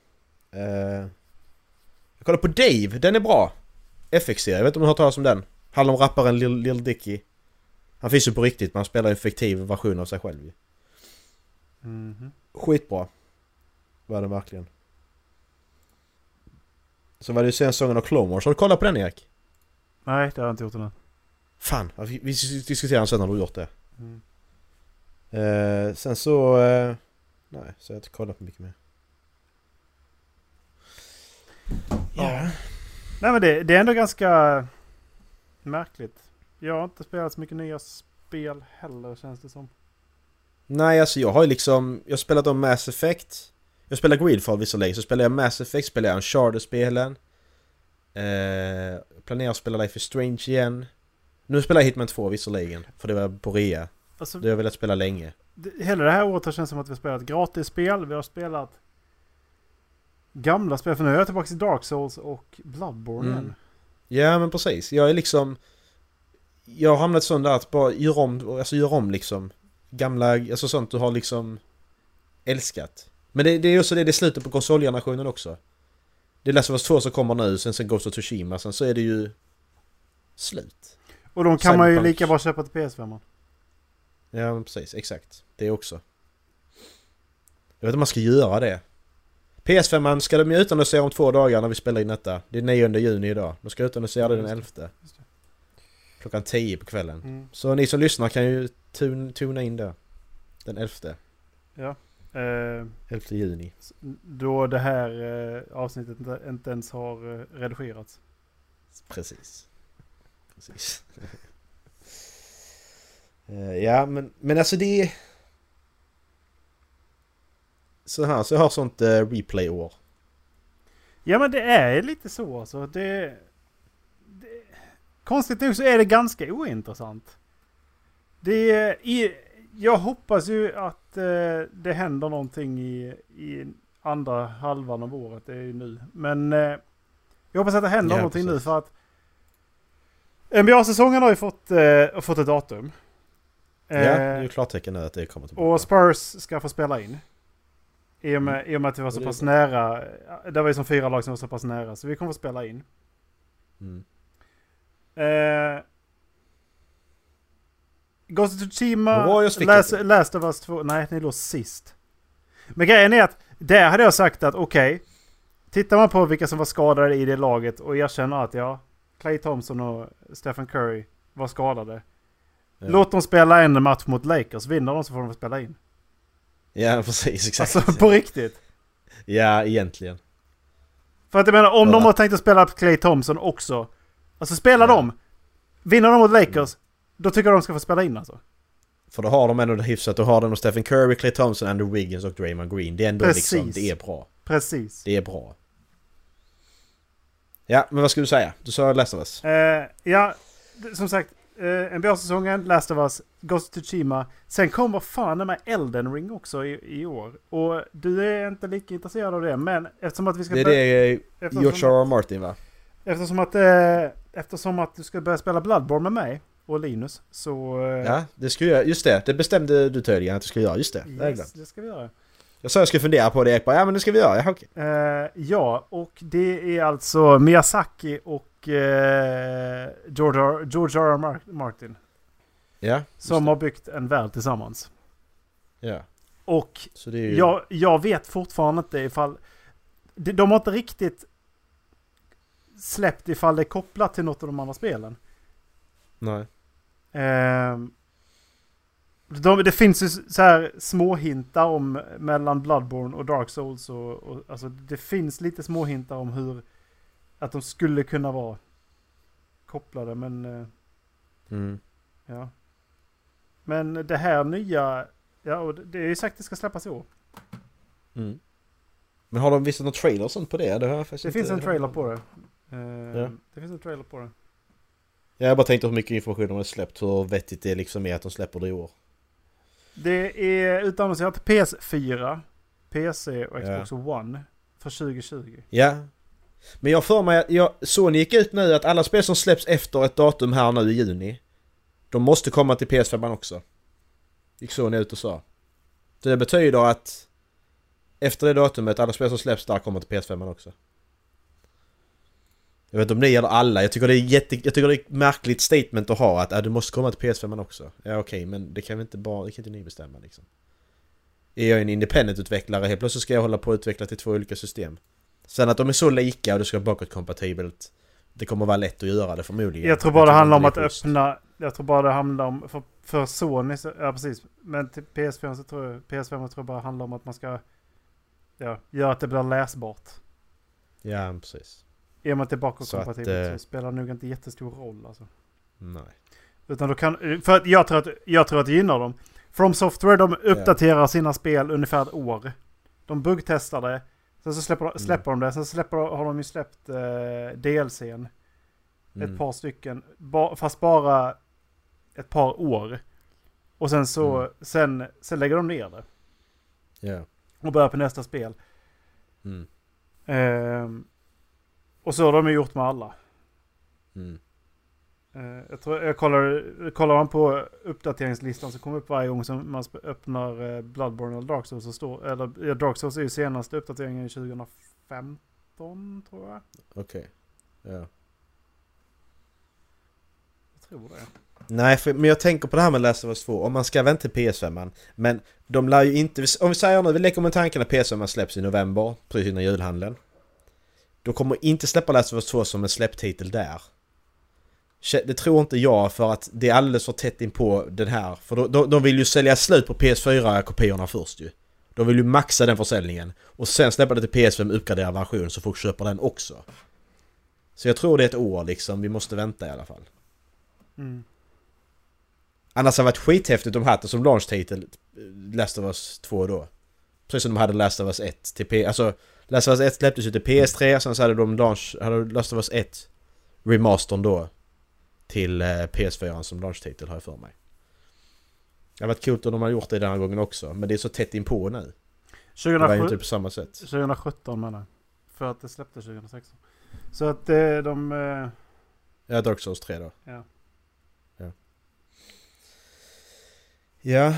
[SPEAKER 2] Uh, jag kollar på Dave, den är bra. FX-serie, jag vet inte om du har hört talas om den? Handlar om rapparen Lil, Lil Dicky. Han finns ju på riktigt men han spelar en fiktiv version av sig själv ju.
[SPEAKER 6] Mhm.
[SPEAKER 2] Skitbra. Var den verkligen. Så var det ju senaste säsongen av Clone Wars. Har du kollat på den Erik?
[SPEAKER 6] Nej, det har jag inte gjort än.
[SPEAKER 2] Fan, vi, vi diskuterar den sen när du har gjort det.
[SPEAKER 6] Mm.
[SPEAKER 2] Eh, sen så... Eh, nej, så jag har inte kollat på mycket mer.
[SPEAKER 6] Ja. Nej men det, det är ändå ganska märkligt. Jag har inte spelat så mycket nya spel heller känns det som.
[SPEAKER 2] Nej, alltså jag har ju liksom... Jag har spelat om Mass Effect. Jag spelar Greedfall visserligen, så spelar jag Mass Effect, spelar jag Uncharted-spelen. Eh, planerar att spela Life is Strange igen. Nu spelar jag Hitman 2 visserligen, för det var på rea.
[SPEAKER 6] Alltså,
[SPEAKER 2] Det har jag velat spela länge.
[SPEAKER 6] det, hela det här året har känts som att vi har spelat gratisspel. Vi har spelat gamla spel. För nu är jag tillbaka till Dark Souls och Bloodborne
[SPEAKER 2] Mm. Ja men precis, jag är liksom... Jag har hamnat sån där att bara göra om, alltså göra om liksom. Gamla, alltså sånt du har liksom älskat. Men det, det är också det, det är slutet på konsolgenerationen också. Det är Last of Us 2 som kommer nu, sen, sen Ghost of Tsushima, sen så är det ju... Slut.
[SPEAKER 6] Och de kan man ju
[SPEAKER 2] Cyberpunk.
[SPEAKER 6] lika bra köpa till PS5.
[SPEAKER 2] Ja men precis, exakt. Det också. Jag vet inte om man ska göra det. PS5 ska de ju utannonsera om två dagar när vi spelar in detta. Det är 9 juni idag. De ska utannonsera det den 11.
[SPEAKER 6] Just det.
[SPEAKER 2] Klockan 10 på kvällen.
[SPEAKER 6] Mm.
[SPEAKER 2] Så ni som lyssnar kan ju tun- tuna in där. Den 11.
[SPEAKER 6] Ja. Eh,
[SPEAKER 2] 11 juni.
[SPEAKER 6] då det här eh, avsnittet inte, ens har eh, redigerats.
[SPEAKER 2] Precis. Precis. Eh, ja men, men alltså det. Så här, så jag har sånt uh, replay-år.
[SPEAKER 6] Ja men det är lite så alltså. Det, det, konstigt nog så är det ganska ointressant. Det är, jag hoppas ju att eh, det händer någonting i, i andra halvan av året. Det är ju nu. Men eh, jag hoppas att det händer
[SPEAKER 2] Ja,
[SPEAKER 6] någonting nu
[SPEAKER 2] precis.
[SPEAKER 6] för att NBA-säsongen har ju fått, eh, fått ett datum.
[SPEAKER 2] Ja, det är
[SPEAKER 6] Eh,
[SPEAKER 2] ju klartecken nu att det kommer tillbaka.
[SPEAKER 6] och Spurs ska få spela in. I och med, i och med att vi var så pass nära. Det var ju som fyra lag som var så pass nära. Så vi kommer få spela in.
[SPEAKER 2] Mm.
[SPEAKER 6] Eh, Ghost of Tsushima, Last. Last of Us 2. Nej, ni låg sist. Men grejen är att där hade jag sagt att okej. tittar man på vilka som var skadade i det laget och erkänner att ja, Clay Thompson och Stephen Curry var skadade.
[SPEAKER 2] Ja.
[SPEAKER 6] Låt dem spela en match mot Lakers. Vinner de så får de spela in.
[SPEAKER 2] Ja precis, exakt.
[SPEAKER 6] Alltså på riktigt.
[SPEAKER 2] Ja, egentligen.
[SPEAKER 6] För att jag menar om
[SPEAKER 2] Ja.
[SPEAKER 6] de har tänkt att spela Clay Thompson också. Alltså spela
[SPEAKER 2] Ja.
[SPEAKER 6] dem. Vinner de mot Lakers. Då tycker jag de ska få spela in alltså.
[SPEAKER 2] För då har de ändå det hyfsat. Då har de Stephen Curry, Clay Thompson, Andrew Wiggins och Draymond Green. Det är ändå
[SPEAKER 6] Precis.
[SPEAKER 2] liksom, det är bra.
[SPEAKER 6] Precis.
[SPEAKER 2] Det är bra. Ja, men vad ska du säga? Du sa Last of Us.
[SPEAKER 6] Eh, ja, som sagt. Eh, NBA-säsongen, Last of Us, Ghost of Tsushima. Sen kommer fan med Elden Ring också i, i år. Och du är inte lika intresserad av det. Men eftersom att vi ska...
[SPEAKER 2] Det är
[SPEAKER 6] bör-
[SPEAKER 2] det R. R. Martin va?
[SPEAKER 6] eftersom, att, eh, eftersom att du ska börja spela Bloodborne med mig och Linus. Så... Eh,
[SPEAKER 2] Ja, det skulle jag. Just det, det bestämde du tydligen att du skulle göra. Just det, det
[SPEAKER 6] yes,
[SPEAKER 2] glömt.
[SPEAKER 6] det ska vi göra.
[SPEAKER 2] Jag sa jag skulle fundera på det, jag bara, ja men det ska vi göra. Ja, okej.
[SPEAKER 6] Eh, ja, och det är alltså Miyazaki och eh, George, R, George R. R. Mar- Martin.
[SPEAKER 2] Ja,
[SPEAKER 6] Som har byggt en värld tillsammans.
[SPEAKER 2] ja.
[SPEAKER 6] Och
[SPEAKER 2] det ju...
[SPEAKER 6] jag, jag vet fortfarande inte ifall... de- De har inte riktigt släppt ifall det är kopplat till något av de andra spelen.
[SPEAKER 2] Nej.
[SPEAKER 6] Ehm, de, det finns ju så här små hintar om mellan Bloodborne och Dark Souls och, och alltså det finns lite små hintar om hur att de skulle kunna vara kopplade men eh,
[SPEAKER 2] Mm.
[SPEAKER 6] ja. Men det här nya, ja och det är ju sagt att det ska släppas i år.
[SPEAKER 2] Mm. Men har de visat någon trailer och sånt på det? Det, har jag faktiskt
[SPEAKER 6] Det finns en trailer på det. Ehm,
[SPEAKER 2] Ja.
[SPEAKER 6] Det finns en trailer på det.
[SPEAKER 2] Jag bara tänkt hur mycket information de har släppt, hur vettigt det liksom är att de släpper det i år.
[SPEAKER 6] Det är utannonserat PS4, PC och
[SPEAKER 2] Ja.
[SPEAKER 6] Xbox One för 2020.
[SPEAKER 2] Ja. Men jag har för mig att jag, Sony gick ut nu att alla spel som släpps efter ett datum här nu i juni De måste komma till PS5 också. Gick Sony ut och sa. Så det betyder att efter det datumet, alla spel som släpps där kommer till PS5 också. Jag vet inte om det gäller alla, jag tycker det är jätte, jag tycker det är ett märkligt statement att ha att äh, du måste komma till PS5 också. Ja okej, men det kan vi inte bara, det kan inte ni bestämma liksom. Är jag en independent-utvecklare, helt plötsligt ska jag hålla på att utveckla till två olika system. Sen att de är så lika och det ska vara bakåtkompatibelt Det kommer vara lätt att göra det förmodligen.
[SPEAKER 6] Jag tror bara det handlar om att
[SPEAKER 2] det schysst.
[SPEAKER 6] öppna... Jag tror bara det handlar om... För, för Sony så, Ja precis. Men till PS5 så tror jag... PS5 tror jag bara handlar om att man ska... Ja, göra att det blir läsbart.
[SPEAKER 2] Ja, precis.
[SPEAKER 6] I och med att det är
[SPEAKER 2] Så
[SPEAKER 6] bakåtkompatibelt så,
[SPEAKER 2] att, eh,
[SPEAKER 6] spelar det nog inte jättestor roll alltså.
[SPEAKER 2] Nej.
[SPEAKER 6] Utan då kan... För att jag tror att, jag tror att det gynnar dem. From Software de uppdaterar sina spel ungefär ett år. De buggtestar det. Sen så släpper, de- släpper de det. Sen släpper, har de ju släppt eh, DLCn.
[SPEAKER 2] Mm.
[SPEAKER 6] Ett par stycken. Ba, fast bara ett par år. Och sen så,
[SPEAKER 2] Mm.
[SPEAKER 6] sen, sen lägger de ner det.
[SPEAKER 2] Ja.
[SPEAKER 6] Och börjar på nästa spel.
[SPEAKER 2] Mm.
[SPEAKER 6] Ehm, och så har de gjort med alla.
[SPEAKER 2] Mm.
[SPEAKER 6] Eh, jag, tror, jag kollar, kollar man på uppdateringslistan så kommer upp varje gång som man öppnar eh, Bloodborne eller Dark Souls. Så står, eller ja, Dark Souls är ju senaste uppdateringen 2015 tror jag.
[SPEAKER 2] Okej. Ja.
[SPEAKER 6] Jag tror det.
[SPEAKER 2] Nej, för, men jag tänker på det här med Last of Us 2. Om man ska vänta till PS5. Men de lär ju inte... Om vi säger nu, vi leker med tanken att PS5 släpps i november, precis innan julhandeln. Då kommer inte släppa Last of Us 2 som en släpptitel där. Det tror inte jag för att det är alldeles för tätt in på den här. För då, de, de vill ju sälja slut på PS4-kopiorna först ju. De vill ju maxa den försäljningen. Och sen släppa det till PS5 uppgraderad version så folk köper den också. Så jag tror det är ett år liksom, vi måste vänta i alla fall.
[SPEAKER 6] Mm.
[SPEAKER 2] Annars hade det varit skithäftigt om de hade som launch-titel eh, Last of Us 2 då. Precis som de hade Last of Us 1 till P... Alltså Last of Us 1 släpptes ju till PS3, sen så hade de launch... Hade Last of Us 1 remastern då till eh, PS4 som launch-titel har jag för mig. Det hade varit coolt om de hade gjort det den här gången också, men det är så tätt inpå nu. Det var ju
[SPEAKER 6] 2007,
[SPEAKER 2] inte på samma sätt.
[SPEAKER 6] 2017 menar jag. För att det släppte 2016. Så att eh, de... Eh,
[SPEAKER 2] Ja, Dark Souls 3 då.
[SPEAKER 6] ja.
[SPEAKER 2] Ja.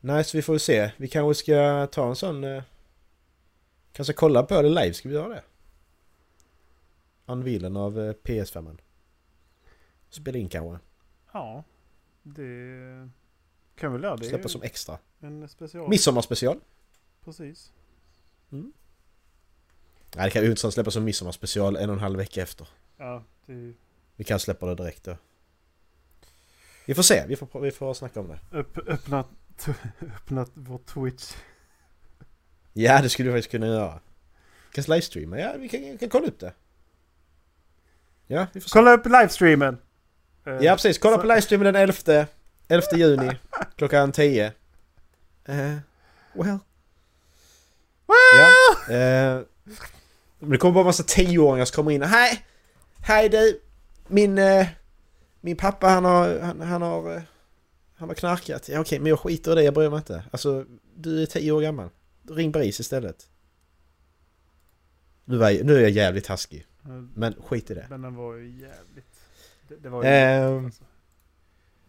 [SPEAKER 2] Nice, vi får se. Vi kanske ska ta en sån... Eh, kanske kolla på det live, ska vi göra det? Unvealen av eh, PS5. Spela in kanske.
[SPEAKER 6] ja. Det kan vi göra.
[SPEAKER 2] Släppa som extra.
[SPEAKER 6] en special.
[SPEAKER 2] Midsommarspecial.
[SPEAKER 6] Precis.
[SPEAKER 2] Nej, det kan ju inte släppa som midsommarspecial en och en halv vecka efter.
[SPEAKER 6] Ja, det
[SPEAKER 2] Vi kan släppa det direkt då. Vi får se, vi får, vi får snacka om det.
[SPEAKER 6] Upp, öppnat, öppnat vår Twitch.
[SPEAKER 2] Ja, det skulle vi faktiskt kunna göra. Vi kan livestreama, ja vi kan, vi kan kolla upp det. Ja, vi får se.
[SPEAKER 6] Kolla upp livestreamen! Eh,
[SPEAKER 2] Ja precis, kolla
[SPEAKER 6] så-
[SPEAKER 2] på livestreamen den 11, 11 juni klockan 10. Eh, well. Ja. Eh, men det kommer bara massa tioåringar som kommer in. Hej! Hej du! Min, eh, min pappa han har, han, han har, eh, han har knarkat. Ja okej, men jag skiter i det, jag bryr mig inte. Alltså, du är tio år gammal. Ring BRIS istället. Nu, var jag, nu är jag jävligt taskig. Men skit i det.
[SPEAKER 6] Men den var ju jävligt... Det, det var ju...
[SPEAKER 2] Ehm.
[SPEAKER 6] alltså.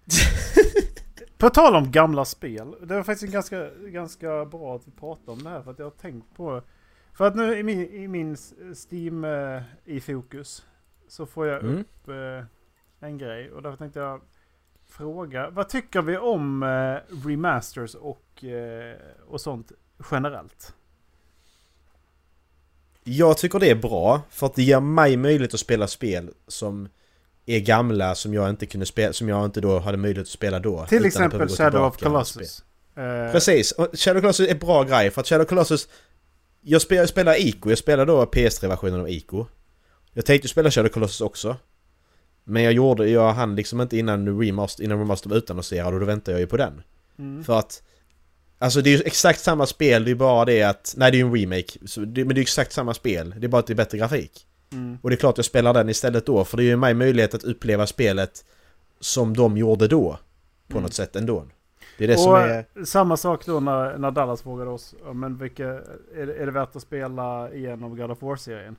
[SPEAKER 6] På tal om gamla spel. Det var faktiskt ganska, ganska bra att vi pratade om det här. För att jag har tänkt på... För att nu i min, i min Steam eh, i fokus. Så får jag
[SPEAKER 2] Mm.
[SPEAKER 6] upp eh, en grej. Och därför tänkte jag fråga. Vad tycker vi om eh, remasters och, eh, och sånt generellt?
[SPEAKER 2] Jag tycker det är bra för att det ger mig möjlighet att spela spel som är gamla som jag inte kunde spela, som jag inte då hade möjlighet att spela då.
[SPEAKER 6] Till exempel Shadow of. Colossus. Eh,
[SPEAKER 2] Precis, Shadow of Colossus är bra grej för att Shadow of Colossus Jag spelar, jag spelar Ico, jag spelar då PS3-versionen av Ico Jag tänkte spela Shadow of Colossus också Men jag gjorde, jag hann liksom inte innan Remaster, innan Remaster var utannonserad och då väntade jag ju på den
[SPEAKER 6] mm.
[SPEAKER 2] För att Alltså det är ju exakt samma spel, det är bara det att Nej det är ju en remake, så det, men det är exakt samma spel Det är bara att det är bättre grafik
[SPEAKER 6] Mm.
[SPEAKER 2] Och det är klart jag spelar den istället då för det ger mig möjlighet att uppleva spelet Som de gjorde då På
[SPEAKER 6] Mm.
[SPEAKER 2] något sätt ändå Det är det
[SPEAKER 6] och
[SPEAKER 2] som är...
[SPEAKER 6] samma sak då när, när Dallas frågade oss. Men vilka, är, det- är det värt att spela igenom God of War-serien?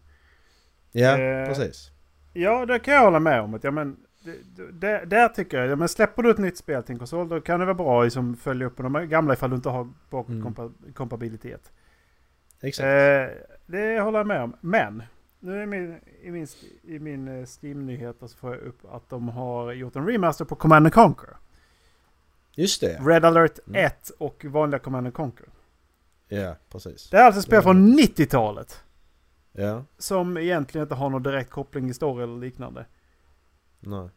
[SPEAKER 2] Ja,
[SPEAKER 6] eh,
[SPEAKER 2] precis
[SPEAKER 6] Ja, det kan jag hålla med om. Att, ja, men, det, det, där tycker jag, ja, men släpper du ett nytt spel till en konsol då kan det vara bra att liksom, följa upp på de gamla ifall du inte har
[SPEAKER 2] Mm.
[SPEAKER 6] bakåtkompatibilitet.
[SPEAKER 2] Exakt
[SPEAKER 6] Eh, det håller jag med om. Men, nu i min, i min, i min eh, Steam-nyheter så får jag upp att de har gjort en remaster på Command Conquer.
[SPEAKER 2] Just det,
[SPEAKER 6] Red alert
[SPEAKER 2] Mm.
[SPEAKER 6] 1 och vanliga Command Conquer.
[SPEAKER 2] ja precis
[SPEAKER 6] Det är alltså ett spel från 90-talet.
[SPEAKER 2] Ja,
[SPEAKER 6] Som egentligen inte har någon direkt koppling i story eller liknande.
[SPEAKER 2] nej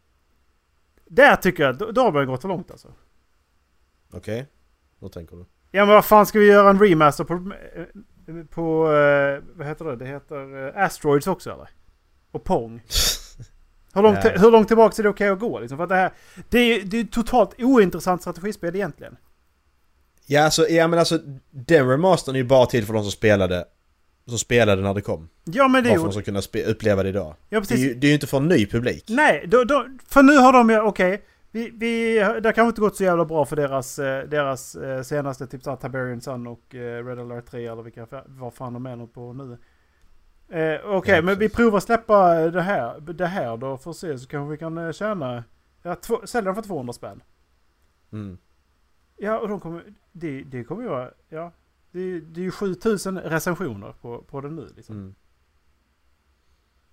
[SPEAKER 6] Där tycker jag, då, då har man gått för långt alltså.
[SPEAKER 2] Okej, vad tänker du?
[SPEAKER 6] Ja men vad fan ska vi göra en remaster på, eh, på eh, vad heter det? Det heter eh, Asteroids också eller? Och Pong. Hur långt,
[SPEAKER 2] Ja.
[SPEAKER 6] hur långt tillbaka är det okej att gå liksom? För att det här, det är det är ett totalt ointressant strategispel egentligen.
[SPEAKER 2] Ja, alltså, ja men alltså den remastern är ju bara till för de som spelade Som spelade när det kom
[SPEAKER 6] Ja men det är
[SPEAKER 2] för de
[SPEAKER 6] ju...
[SPEAKER 2] som kunna uppleva det idag
[SPEAKER 6] Ja
[SPEAKER 2] det är,
[SPEAKER 6] precis.
[SPEAKER 2] ju, det är ju inte för en ny publik
[SPEAKER 6] Nej, då, då, för nu har de ju, okej. Vi, vi, det har kanske inte gått så jävla bra för deras, eh, deras eh, senaste, typ såhär Tiberian Sun och eh, Red Alert 3 eller vilka, vad fan de är nog på nu. Eh, okej,
[SPEAKER 2] Ja,
[SPEAKER 6] men vi provar släppa det här, det här då för att se så kanske vi kan tjäna, ja, två, sälja dem för 200 spänn.
[SPEAKER 2] mm.
[SPEAKER 6] Ja, och de kommer, det, det kommer ju vara, ja. Det, det är ju 7000 recensioner på, på den nu liksom.
[SPEAKER 2] Mm.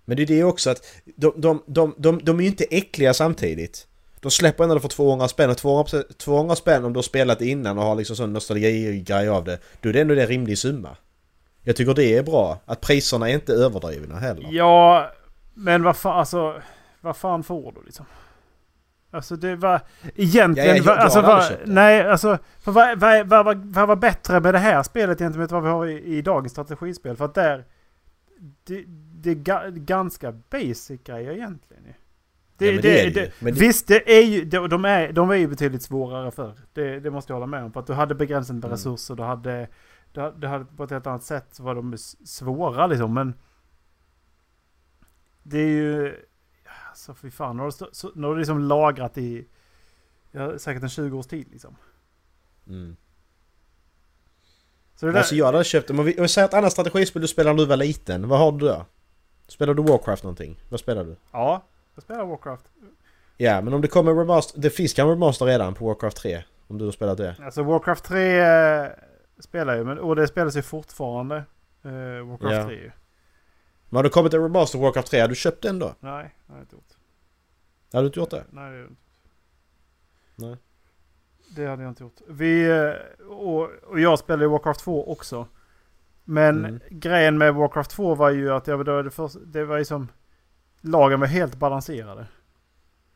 [SPEAKER 2] Men det är det också att de, de, de, de, de är ju inte äckliga samtidigt. De släpper ändå för 200 spänn och 200, 200 spänn om du har spelat innan och har liksom sån nostalgi-grej av det. Då är det ändå en rimlig summa. Jag tycker det är bra. Att priserna är inte överdrivna heller.
[SPEAKER 6] Ja, men vad fan, alltså, vad fan får du liksom? Alltså det var egentligen...
[SPEAKER 2] Ja, ja, jag-
[SPEAKER 6] va-
[SPEAKER 2] jag
[SPEAKER 6] alltså,
[SPEAKER 2] har aldrig
[SPEAKER 6] va,
[SPEAKER 2] köpt det.
[SPEAKER 6] nej, alltså... För vad, vad, vad, vad, vad var bättre med det här spelet gentemot vad vi har i, i dagens strategispel? För att där... Det, det är ga, ganska basic grejer egentligen ju. Det,
[SPEAKER 2] Ja, det det det-
[SPEAKER 6] Visst, det är ju, de, är, de är ju betydligt svårare för. Det, måste jag hålla med om. För att du hade begränsat med
[SPEAKER 2] Mm.
[SPEAKER 6] resurser. Du hade, du, du hade på ett helt annat sätt så var de svåra liksom. Men det är ju... Alltså fy fan. Nu har du, så, nu har du liksom lagrat i ja, säkert en 20 års tid liksom.
[SPEAKER 2] Mm.
[SPEAKER 6] Så det där,
[SPEAKER 2] Alltså jag hade köpt om vi säger ett annat strategispel du spelade när du var liten. Vad har du då? Spelar du Warcraft någonting? Vad spelar du?
[SPEAKER 6] Ja, jag spelar Warcraft.
[SPEAKER 2] Ja, men om det kommer remaster... Det finns kanske remaster redan på Warcraft 3. Om du har spelat det.
[SPEAKER 6] Alltså Warcraft 3 eh, spelar jag men, och det spelas ju fortfarande. Eh, Warcraft
[SPEAKER 2] Ja.
[SPEAKER 6] 3 ju.
[SPEAKER 2] Men har det kommit en remaster på Warcraft 3? Har du köpt den då?
[SPEAKER 6] Nej, det har jag inte gjort.
[SPEAKER 2] Har du inte gjort det?
[SPEAKER 6] Nej, det har jag inte.
[SPEAKER 2] Nej.
[SPEAKER 6] Det hade jag inte gjort. Vi, eh, och, och jag spelade ju Warcraft 2 också. Men
[SPEAKER 2] Mm.
[SPEAKER 6] grejen med Warcraft 2 var ju att jag, det, var det, först, det var ju som... Lagen var helt balanserade.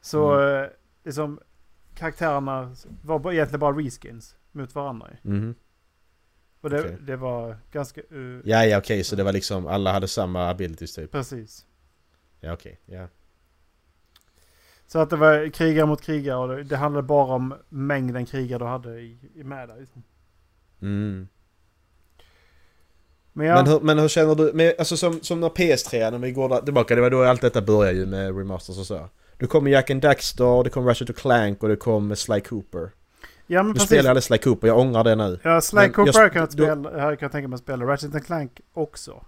[SPEAKER 6] Så
[SPEAKER 2] Mm.
[SPEAKER 6] eh, liksom karaktärerna var egentligen bara reskins mot varandra.
[SPEAKER 2] Mhm.
[SPEAKER 6] Och det,
[SPEAKER 2] Okej.
[SPEAKER 6] det var ganska... Uh,
[SPEAKER 2] Ja, ja okej, så det var liksom alla hade samma abilities typ.
[SPEAKER 6] Precis.
[SPEAKER 2] Ja okej, ja.
[SPEAKER 6] Så att det var krigare mot krigare och det, det handlade bara om mängden krigare du hade i, i med dig. Liksom.
[SPEAKER 2] Mm.
[SPEAKER 6] Men ja,
[SPEAKER 2] Men, hur, men hur känner du? Men, alltså som, som när PS3, när vi går där, tillbaka, det var då allt detta började ju med remasters och så. Du kom Jack and Daxter, det kom Ratchet och Clank och det kom Sly Cooper.
[SPEAKER 6] ja men
[SPEAKER 2] Nu
[SPEAKER 6] precis.
[SPEAKER 2] spelar jag aldrig Sly Cooper, jag ångrar det nu.
[SPEAKER 6] Ja, Sly
[SPEAKER 2] Men
[SPEAKER 6] Cooper
[SPEAKER 2] jag-
[SPEAKER 6] jag kunnat
[SPEAKER 2] då-
[SPEAKER 6] spela, hade jag tänka mig att spela. Ratchet and Clank också.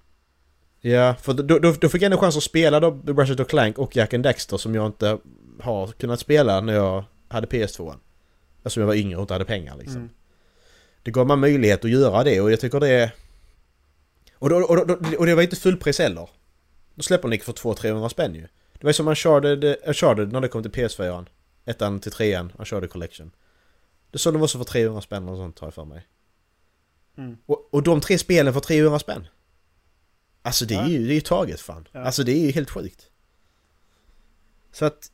[SPEAKER 2] Ja, för då, då, då fick jag ändå chans att spela då Ratchet och Clank och Jack and Daxter som jag inte har kunnat spela när jag hade PS2. Alltså jag var yngre och inte hade pengar liksom.
[SPEAKER 6] Mm.
[SPEAKER 2] Det gav man möjlighet att göra det och jag tycker det är... Och, då, och, då, och det var inte fullpris heller. Då släpper de för 200-300 spänn ju. Det var som Uncharted, Uncharted när det kom till PS4. Ettan till trean, Uncharted Collection. Det såg de också för 300 spänn och sånt har jag för mig.
[SPEAKER 6] Mm.
[SPEAKER 2] Och, och de tre spelen för 300 spänn. Alltså det är ju, det är ju taget fan.
[SPEAKER 6] Ja.
[SPEAKER 2] Alltså det är ju helt sjukt. Så att...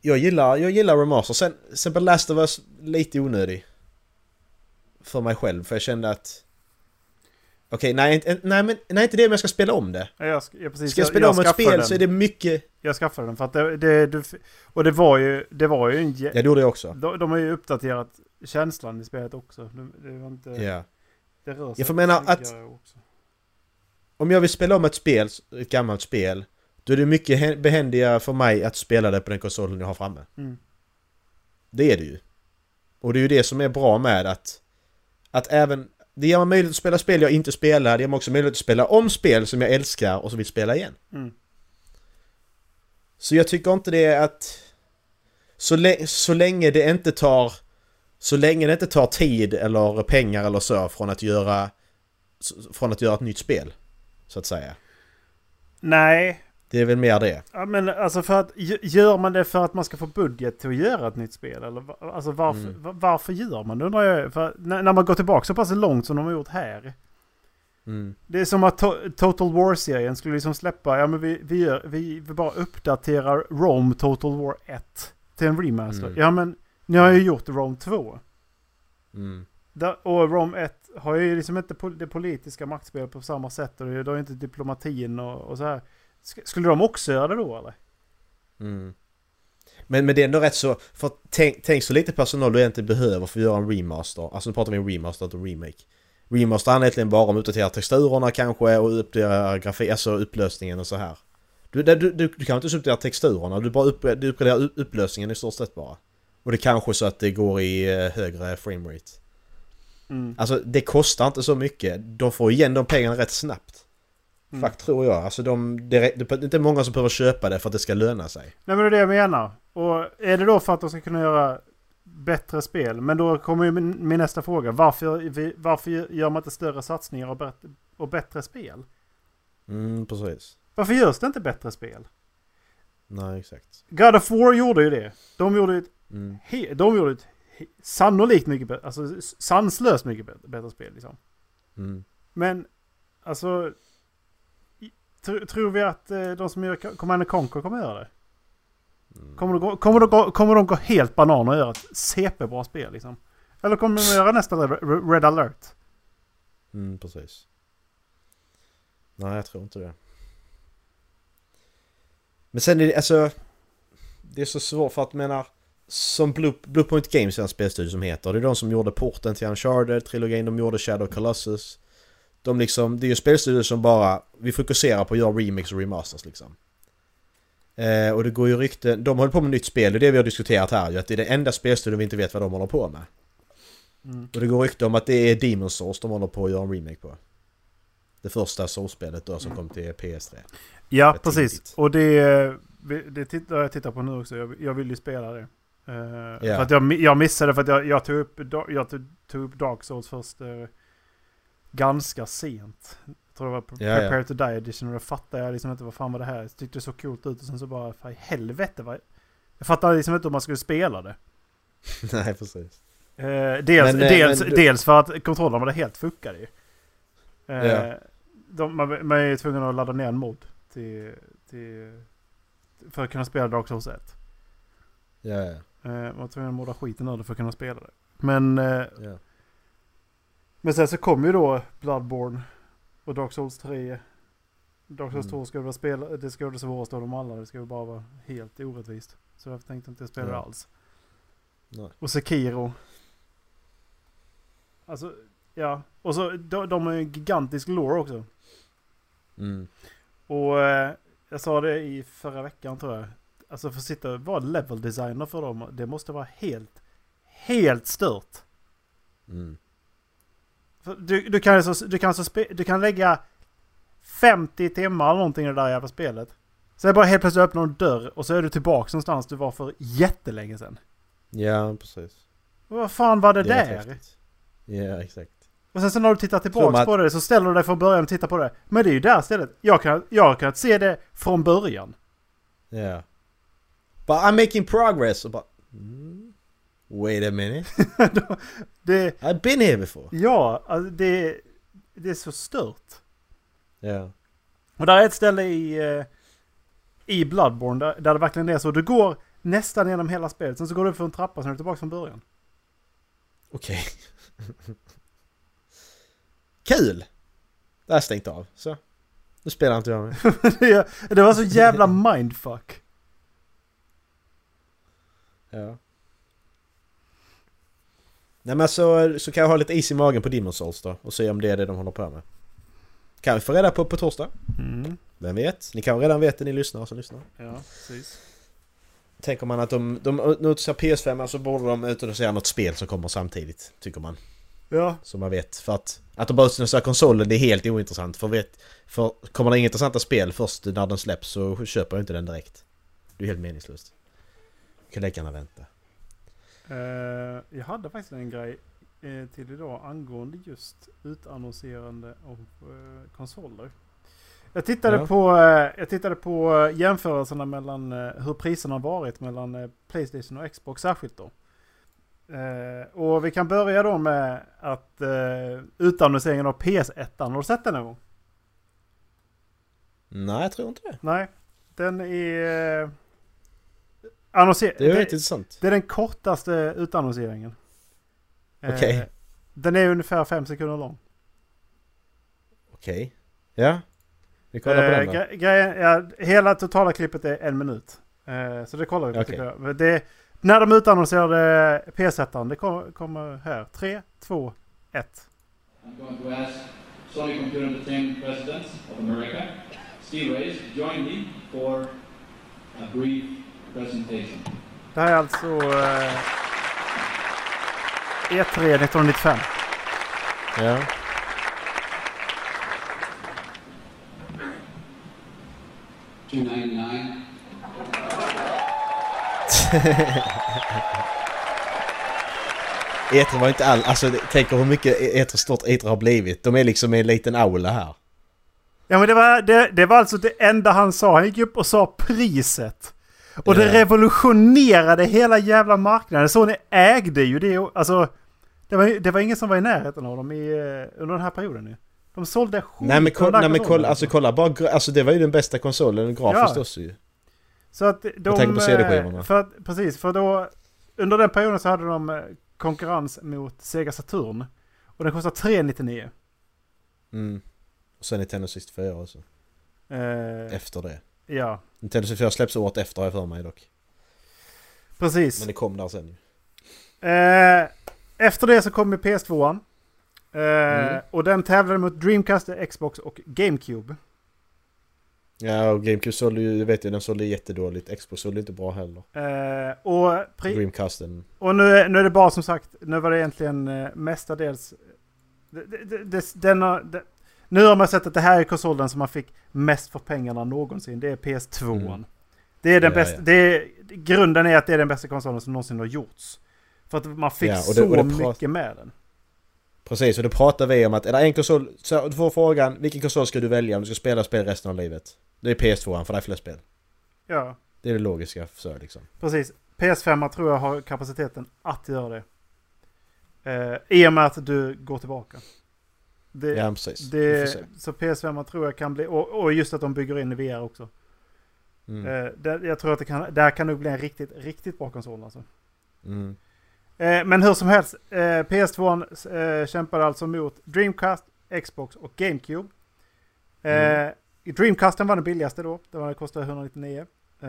[SPEAKER 2] Jag gillar, jag gillar remaster. Sen, sen på Last of Us lite onödig. För mig själv, för jag kände att... Okej, nej, nej, men, nej inte det om jag ska spela om det.
[SPEAKER 6] Ja, jag, sk- ja, precis.
[SPEAKER 2] Ska jag spela om ett spel
[SPEAKER 6] den.
[SPEAKER 2] så är det mycket...
[SPEAKER 6] Jag skaffade den för att det, det, det... Och det var ju, det var ju en...
[SPEAKER 2] det gjorde jag också.
[SPEAKER 6] De, de har ju uppdaterat känslan i spelet också. Det, det var inte...
[SPEAKER 2] Ja.
[SPEAKER 6] Det rör sig
[SPEAKER 2] Jag får mena att-
[SPEAKER 6] Också.
[SPEAKER 2] Om jag vill spela om ett spel, ett gammalt spel, då är det mycket hä- behändigare för mig att spela det på den konsolen jag har framme.
[SPEAKER 6] Mm.
[SPEAKER 2] Det är det ju. Och det är ju det som är bra med att... Att även... Det ger mig möjlighet att spela spel jag inte spelar, det ger mig också möjlighet att spela om spel som jag älskar och som vill spela igen.
[SPEAKER 6] Mm.
[SPEAKER 2] Så jag tycker inte det är att... Så, så länge det inte tar... Så länge det inte tar tid eller pengar eller så från att göra... Från att göra ett nytt spel. Så att säga.
[SPEAKER 6] Nej,
[SPEAKER 2] Det är väl mer det.
[SPEAKER 6] Ja, men alltså för att gö- gör man det för att man ska få budget till att göra ett nytt spel? Eller alltså varför,
[SPEAKER 2] Mm.
[SPEAKER 6] va- varför gör man det undrar jag. För när, när man går tillbaka så pass långt som de har gjort här.
[SPEAKER 2] Mm.
[SPEAKER 6] Det är som att to Total War-serien skulle liksom släppa, ja men vi, vi, gör, vi, vi bara uppdaterar Rome Total War 1 till en remaster.
[SPEAKER 2] Mm.
[SPEAKER 6] Ja men ni har ju gjort Rome 2.
[SPEAKER 2] Mm.
[SPEAKER 6] Där, och Rome 1 har ju liksom inte det politiska maktspelet på samma sätt och det har ju inte diplomatin och, och så här. Sk- Skulle de också göra det då eller?
[SPEAKER 2] Mm. Men, men det är ändå rätt så... För tänk, tänk så lite personal du egentligen behöver för att göra en remaster. Alltså nu pratar vi om remaster, inte remake. Remaster handlar egentligen bara om att uppdatera texturerna kanske och uppdatera grafik, alltså upplösningen och så här. Du, du, du, du kan inte uppdatera texturerna, du bara upp, du uppgraderar upplösningen i stort sett bara. Och det kanske så att det går i eh, högre framerate.
[SPEAKER 6] Mm.
[SPEAKER 2] Alltså det kostar inte så mycket. De får igen de pengarna rätt snabbt.
[SPEAKER 6] Mm.
[SPEAKER 2] Fakt tror jag. Alltså de, det, är- det är inte många som behöver köpa det för att det ska löna sig.
[SPEAKER 6] Nej men det är det jag menar. Och är det då för att de ska kunna göra bättre spel? Men då kommer ju min, min nästa fråga. Varför, varför gör man inte större satsningar och bättre, och bättre spel?
[SPEAKER 2] Mm, precis.
[SPEAKER 6] Varför görs det inte bättre spel?
[SPEAKER 2] Nej, exakt.
[SPEAKER 6] God of War gjorde ju det. De gjorde ett,
[SPEAKER 2] Mm.
[SPEAKER 6] he, de gjorde ett he, sannolikt mycket bättre, alltså sanslöst mycket bättre, bättre spel liksom.
[SPEAKER 2] Mm.
[SPEAKER 6] Men alltså... Tror vi att eh, de som gör Command Conquer kommer göra det?
[SPEAKER 2] Mm.
[SPEAKER 6] Kommer de, gå, kommer, de gå, kommer de gå helt banan och göra ett CP-bra spel liksom? Eller kommer de göra nästa Red, alert?
[SPEAKER 2] Mm, precis. Nej, jag tror inte det. Men sen är det alltså... Det är så svårt för att menar... Som Blue, Bluepoint Games är en spelstudio som heter. Det är de som gjorde porten till Uncharted-trilogin, de gjorde Shadow Colossus. De liksom, det är ju spelstudior som bara... Vi fokuserar på att göra remix och remasters liksom. Eh, och det går ju rykten... De håller på med nytt spel, det är det vi har diskuterat här ju. Att det är den enda spelstudion vi inte vet vad de håller på med.
[SPEAKER 6] Mm.
[SPEAKER 2] Och det går rykte om att det är Demon Souls de håller på att göra en remake på. Det första Souls-spelet då som kom till PS3.
[SPEAKER 6] Ja,
[SPEAKER 2] Rätt
[SPEAKER 6] precis.
[SPEAKER 2] tidigt.
[SPEAKER 6] Och det, det tittar jag tittar på nu också. Jag, jag vill ju spela det. Eh, För att jag, jag missade för att jag, jag, tog, upp, jag tog, tog upp Dark Souls först eh, ganska sent. Jag tror det var. Prepare to Die edition och då fattade jag liksom inte vad fan var det här. Jag tyckte det såg coolt ut och sen så bara, fan i helvete vad... Jag fattade liksom inte hur man skulle spela det.
[SPEAKER 2] Nej, precis.
[SPEAKER 6] Eh, dels,
[SPEAKER 2] Men, eh,
[SPEAKER 6] dels,
[SPEAKER 2] men
[SPEAKER 6] dels för att kontrollerna var helt fuckade ju. Eh,
[SPEAKER 2] Ja.
[SPEAKER 6] de, man, man är ju tvungen att ladda ner en mod till, till, för att kunna spela Dark Souls 1.
[SPEAKER 2] Ja, ja.
[SPEAKER 6] Eh, man var tvungen att modda skiten ur det för att kunna spela det. Men, eh. Men sen så kom ju då Bloodborne och Dark Souls 3. Dark Souls
[SPEAKER 2] Mm.
[SPEAKER 6] 2 ska vara spela, det ska vara det svåraste av dem alla. Det ska ju bara vara helt orättvist. Så jag tänkte inte spela det alls.
[SPEAKER 2] Nej.
[SPEAKER 6] Och Sekiro. Alltså, ja. Och så, de, de har ju en gigantisk lore också.
[SPEAKER 2] Mm.
[SPEAKER 6] Och eh, jag sa det i förra veckan tror jag. Alltså för att sitta och vara level designer för dem, det måste vara helt, helt stört.
[SPEAKER 2] Mm.
[SPEAKER 6] Du, du, kan alltså, du, kan alltså spe, du kan lägga 50 timmar eller någonting i det där jävla spelet. Så är det bara helt plötsligt öppnar en dörr och så är du tillbaka någonstans du var för jättelänge sedan.
[SPEAKER 2] Ja, precis.
[SPEAKER 6] Och vad fan var det
[SPEAKER 2] Det är
[SPEAKER 6] där?
[SPEAKER 2] Ja, exakt.
[SPEAKER 6] Och sen så när du tittar
[SPEAKER 2] man att-
[SPEAKER 6] på det så ställer du dig från början och tittar på det. Men det är ju där stället. Jag kan, jag kan se det från början.
[SPEAKER 2] Ja. But I'm making progress. Bara... Mm. Wait a minute.
[SPEAKER 6] det,
[SPEAKER 2] I've been here before.
[SPEAKER 6] ja, alltså det, det är så stört.
[SPEAKER 2] Ja.
[SPEAKER 6] Och där är ett ställe i, eh, i Bloodborne där, där det verkligen är så. Du går nästan genom hela spelet. Sen så går du upp för en trappa sen är du tillbaka från början.
[SPEAKER 2] Okej. Kul! Det har stängt av. Så. Nu spelar inte jag med.
[SPEAKER 6] det, det var så jävla mindfuck.
[SPEAKER 2] Ja. Nej men så, så kan jag ha lite is i magen på Demon's Souls då och se om det är det de håller på med. Kan vi få reda på på torsdag?
[SPEAKER 6] Mm.
[SPEAKER 2] Vem vet? Ni kan redan veta ni lyssnare som lyssnar.
[SPEAKER 6] Ja, precis.
[SPEAKER 2] Tänker man att de, de utannonserar PS5 så borde de utannonsera något spel som kommer samtidigt. Tycker man.
[SPEAKER 6] Ja,
[SPEAKER 2] Så man vet. För att, att de bara utannonserar konsolen det är helt ointressant. För, vet, för kommer det inga intressanta spel först när den släpps så köper jag inte den direkt. Det är helt meningslöst. Kan lika gärna vänta.
[SPEAKER 6] Eh, jag hade faktiskt en grej eh, till idag angående just utannonserande av eh, konsoler. Jag tittade,
[SPEAKER 2] Ja.
[SPEAKER 6] på, jag tittade på jämförelserna mellan hur priserna har varit mellan Playstation och Xbox särskilt då. Och vi kan börja då med att utannonseringen av PS1. Har du sett den någon gång?
[SPEAKER 2] Nej, jag tror inte det.
[SPEAKER 6] Nej. Den är... Annonser-
[SPEAKER 2] Det är
[SPEAKER 6] det-
[SPEAKER 2] intressant.
[SPEAKER 6] det är den kortaste utannonseringen. Eh,
[SPEAKER 2] Okej.
[SPEAKER 6] Den är ungefär fem sekunder lång.
[SPEAKER 2] Okej. Ja. Vi kollar på
[SPEAKER 6] Eh,
[SPEAKER 2] den då.
[SPEAKER 6] gre- grejen, ja, hela totala klippet är en minut. Eh, så det kollar vi på
[SPEAKER 2] Okej.
[SPEAKER 6] tycker jag. Det, när de utannonserade PS1, det kommer, här. 3, 2, 1.
[SPEAKER 7] I'm going to ask Sony Computer Entertainment President of America, Steve Reyes, to join me for a brief presentation.
[SPEAKER 6] Det här är alltså eh, E3 1995.
[SPEAKER 2] Ja.
[SPEAKER 7] Two ninety nine.
[SPEAKER 2] E3 var inte all... Alltså tänk hur mycket E3 stort E3 har blivit. De är liksom i en liten aula här.
[SPEAKER 6] Ja men det var, det, det var alltså det enda han sa. Han gick upp och sa priset. Och det revolutionerade hela jävla marknaden. Sony ägde ju det. Alltså, det var, det var ingen som var i närheten av dem i, eh, under den här perioden ju. De sålde skit
[SPEAKER 2] Nej men,
[SPEAKER 6] här
[SPEAKER 2] nej, men kolla, alltså kolla bara... Alltså det var ju den bästa konsolen grafiskt
[SPEAKER 6] Ja.
[SPEAKER 2] också ju.
[SPEAKER 6] Så att de...
[SPEAKER 2] tänker på CD-skivorna.
[SPEAKER 6] eh, För att, precis, för då... Under den perioden så hade de eh, konkurrens mot Sega Saturn. Och den kostade 399.
[SPEAKER 2] Mm. Och sen Nintendo 64 också.
[SPEAKER 6] Eh,
[SPEAKER 2] Efter det.
[SPEAKER 6] Ja,
[SPEAKER 2] Nintendo 64 släpps året efter har jag för mig dock.
[SPEAKER 6] precis.
[SPEAKER 2] Men det kom där sen.
[SPEAKER 6] Eh, efter det så kom ju PS2. Eh,
[SPEAKER 2] Mm.
[SPEAKER 6] Och den tävlade mot Dreamcast, Xbox och GameCube.
[SPEAKER 2] Ja och GameCube sålde ju, vet jag, den sålde jättedåligt. Xbox sålde inte bra heller.
[SPEAKER 6] Eh, och
[SPEAKER 2] Dreamcasten.
[SPEAKER 6] och nu, nu är det bara som sagt, nu var det egentligen eh, mestadels... Det, det, nu har man sett att det här är konsolen som man fick mest för pengarna någonsin. Det är PS2.
[SPEAKER 2] Mm.
[SPEAKER 6] Det är den
[SPEAKER 2] Ja,
[SPEAKER 6] bästa,
[SPEAKER 2] ja.
[SPEAKER 6] det är, grunden är att det är den bästa konsolen som någonsin har gjorts. För att man fick
[SPEAKER 2] Ja, det-
[SPEAKER 6] så mycket med den.
[SPEAKER 2] Precis, och då pratar vi om att är det en konsol... Så du får frågan, vilken konsol ska du välja om du ska spela spel resten av livet? Det är PS2 för det är fler spel.
[SPEAKER 6] Ja,
[SPEAKER 2] Det är det logiska så liksom.
[SPEAKER 6] precis. PS5 tror jag har kapaciteten att göra det. Eh, I och med att du går tillbaka. Det,
[SPEAKER 2] Ja precis.
[SPEAKER 6] Det, så PS5 tror jag kan bli, och, och just att de bygger in VR också.
[SPEAKER 2] Mm.
[SPEAKER 6] Eh, det, jag tror att det kan, där kan nog bli en riktigt, riktigt bra konsol alltså.
[SPEAKER 2] Mm.
[SPEAKER 6] Eh, men hur som helst, eh, PS2 eh, kämpade alltså mot Dreamcast, Xbox och GameCube. Eh,
[SPEAKER 2] Mm.
[SPEAKER 6] Dreamcasten var den billigaste då, det kostade 199. Eh,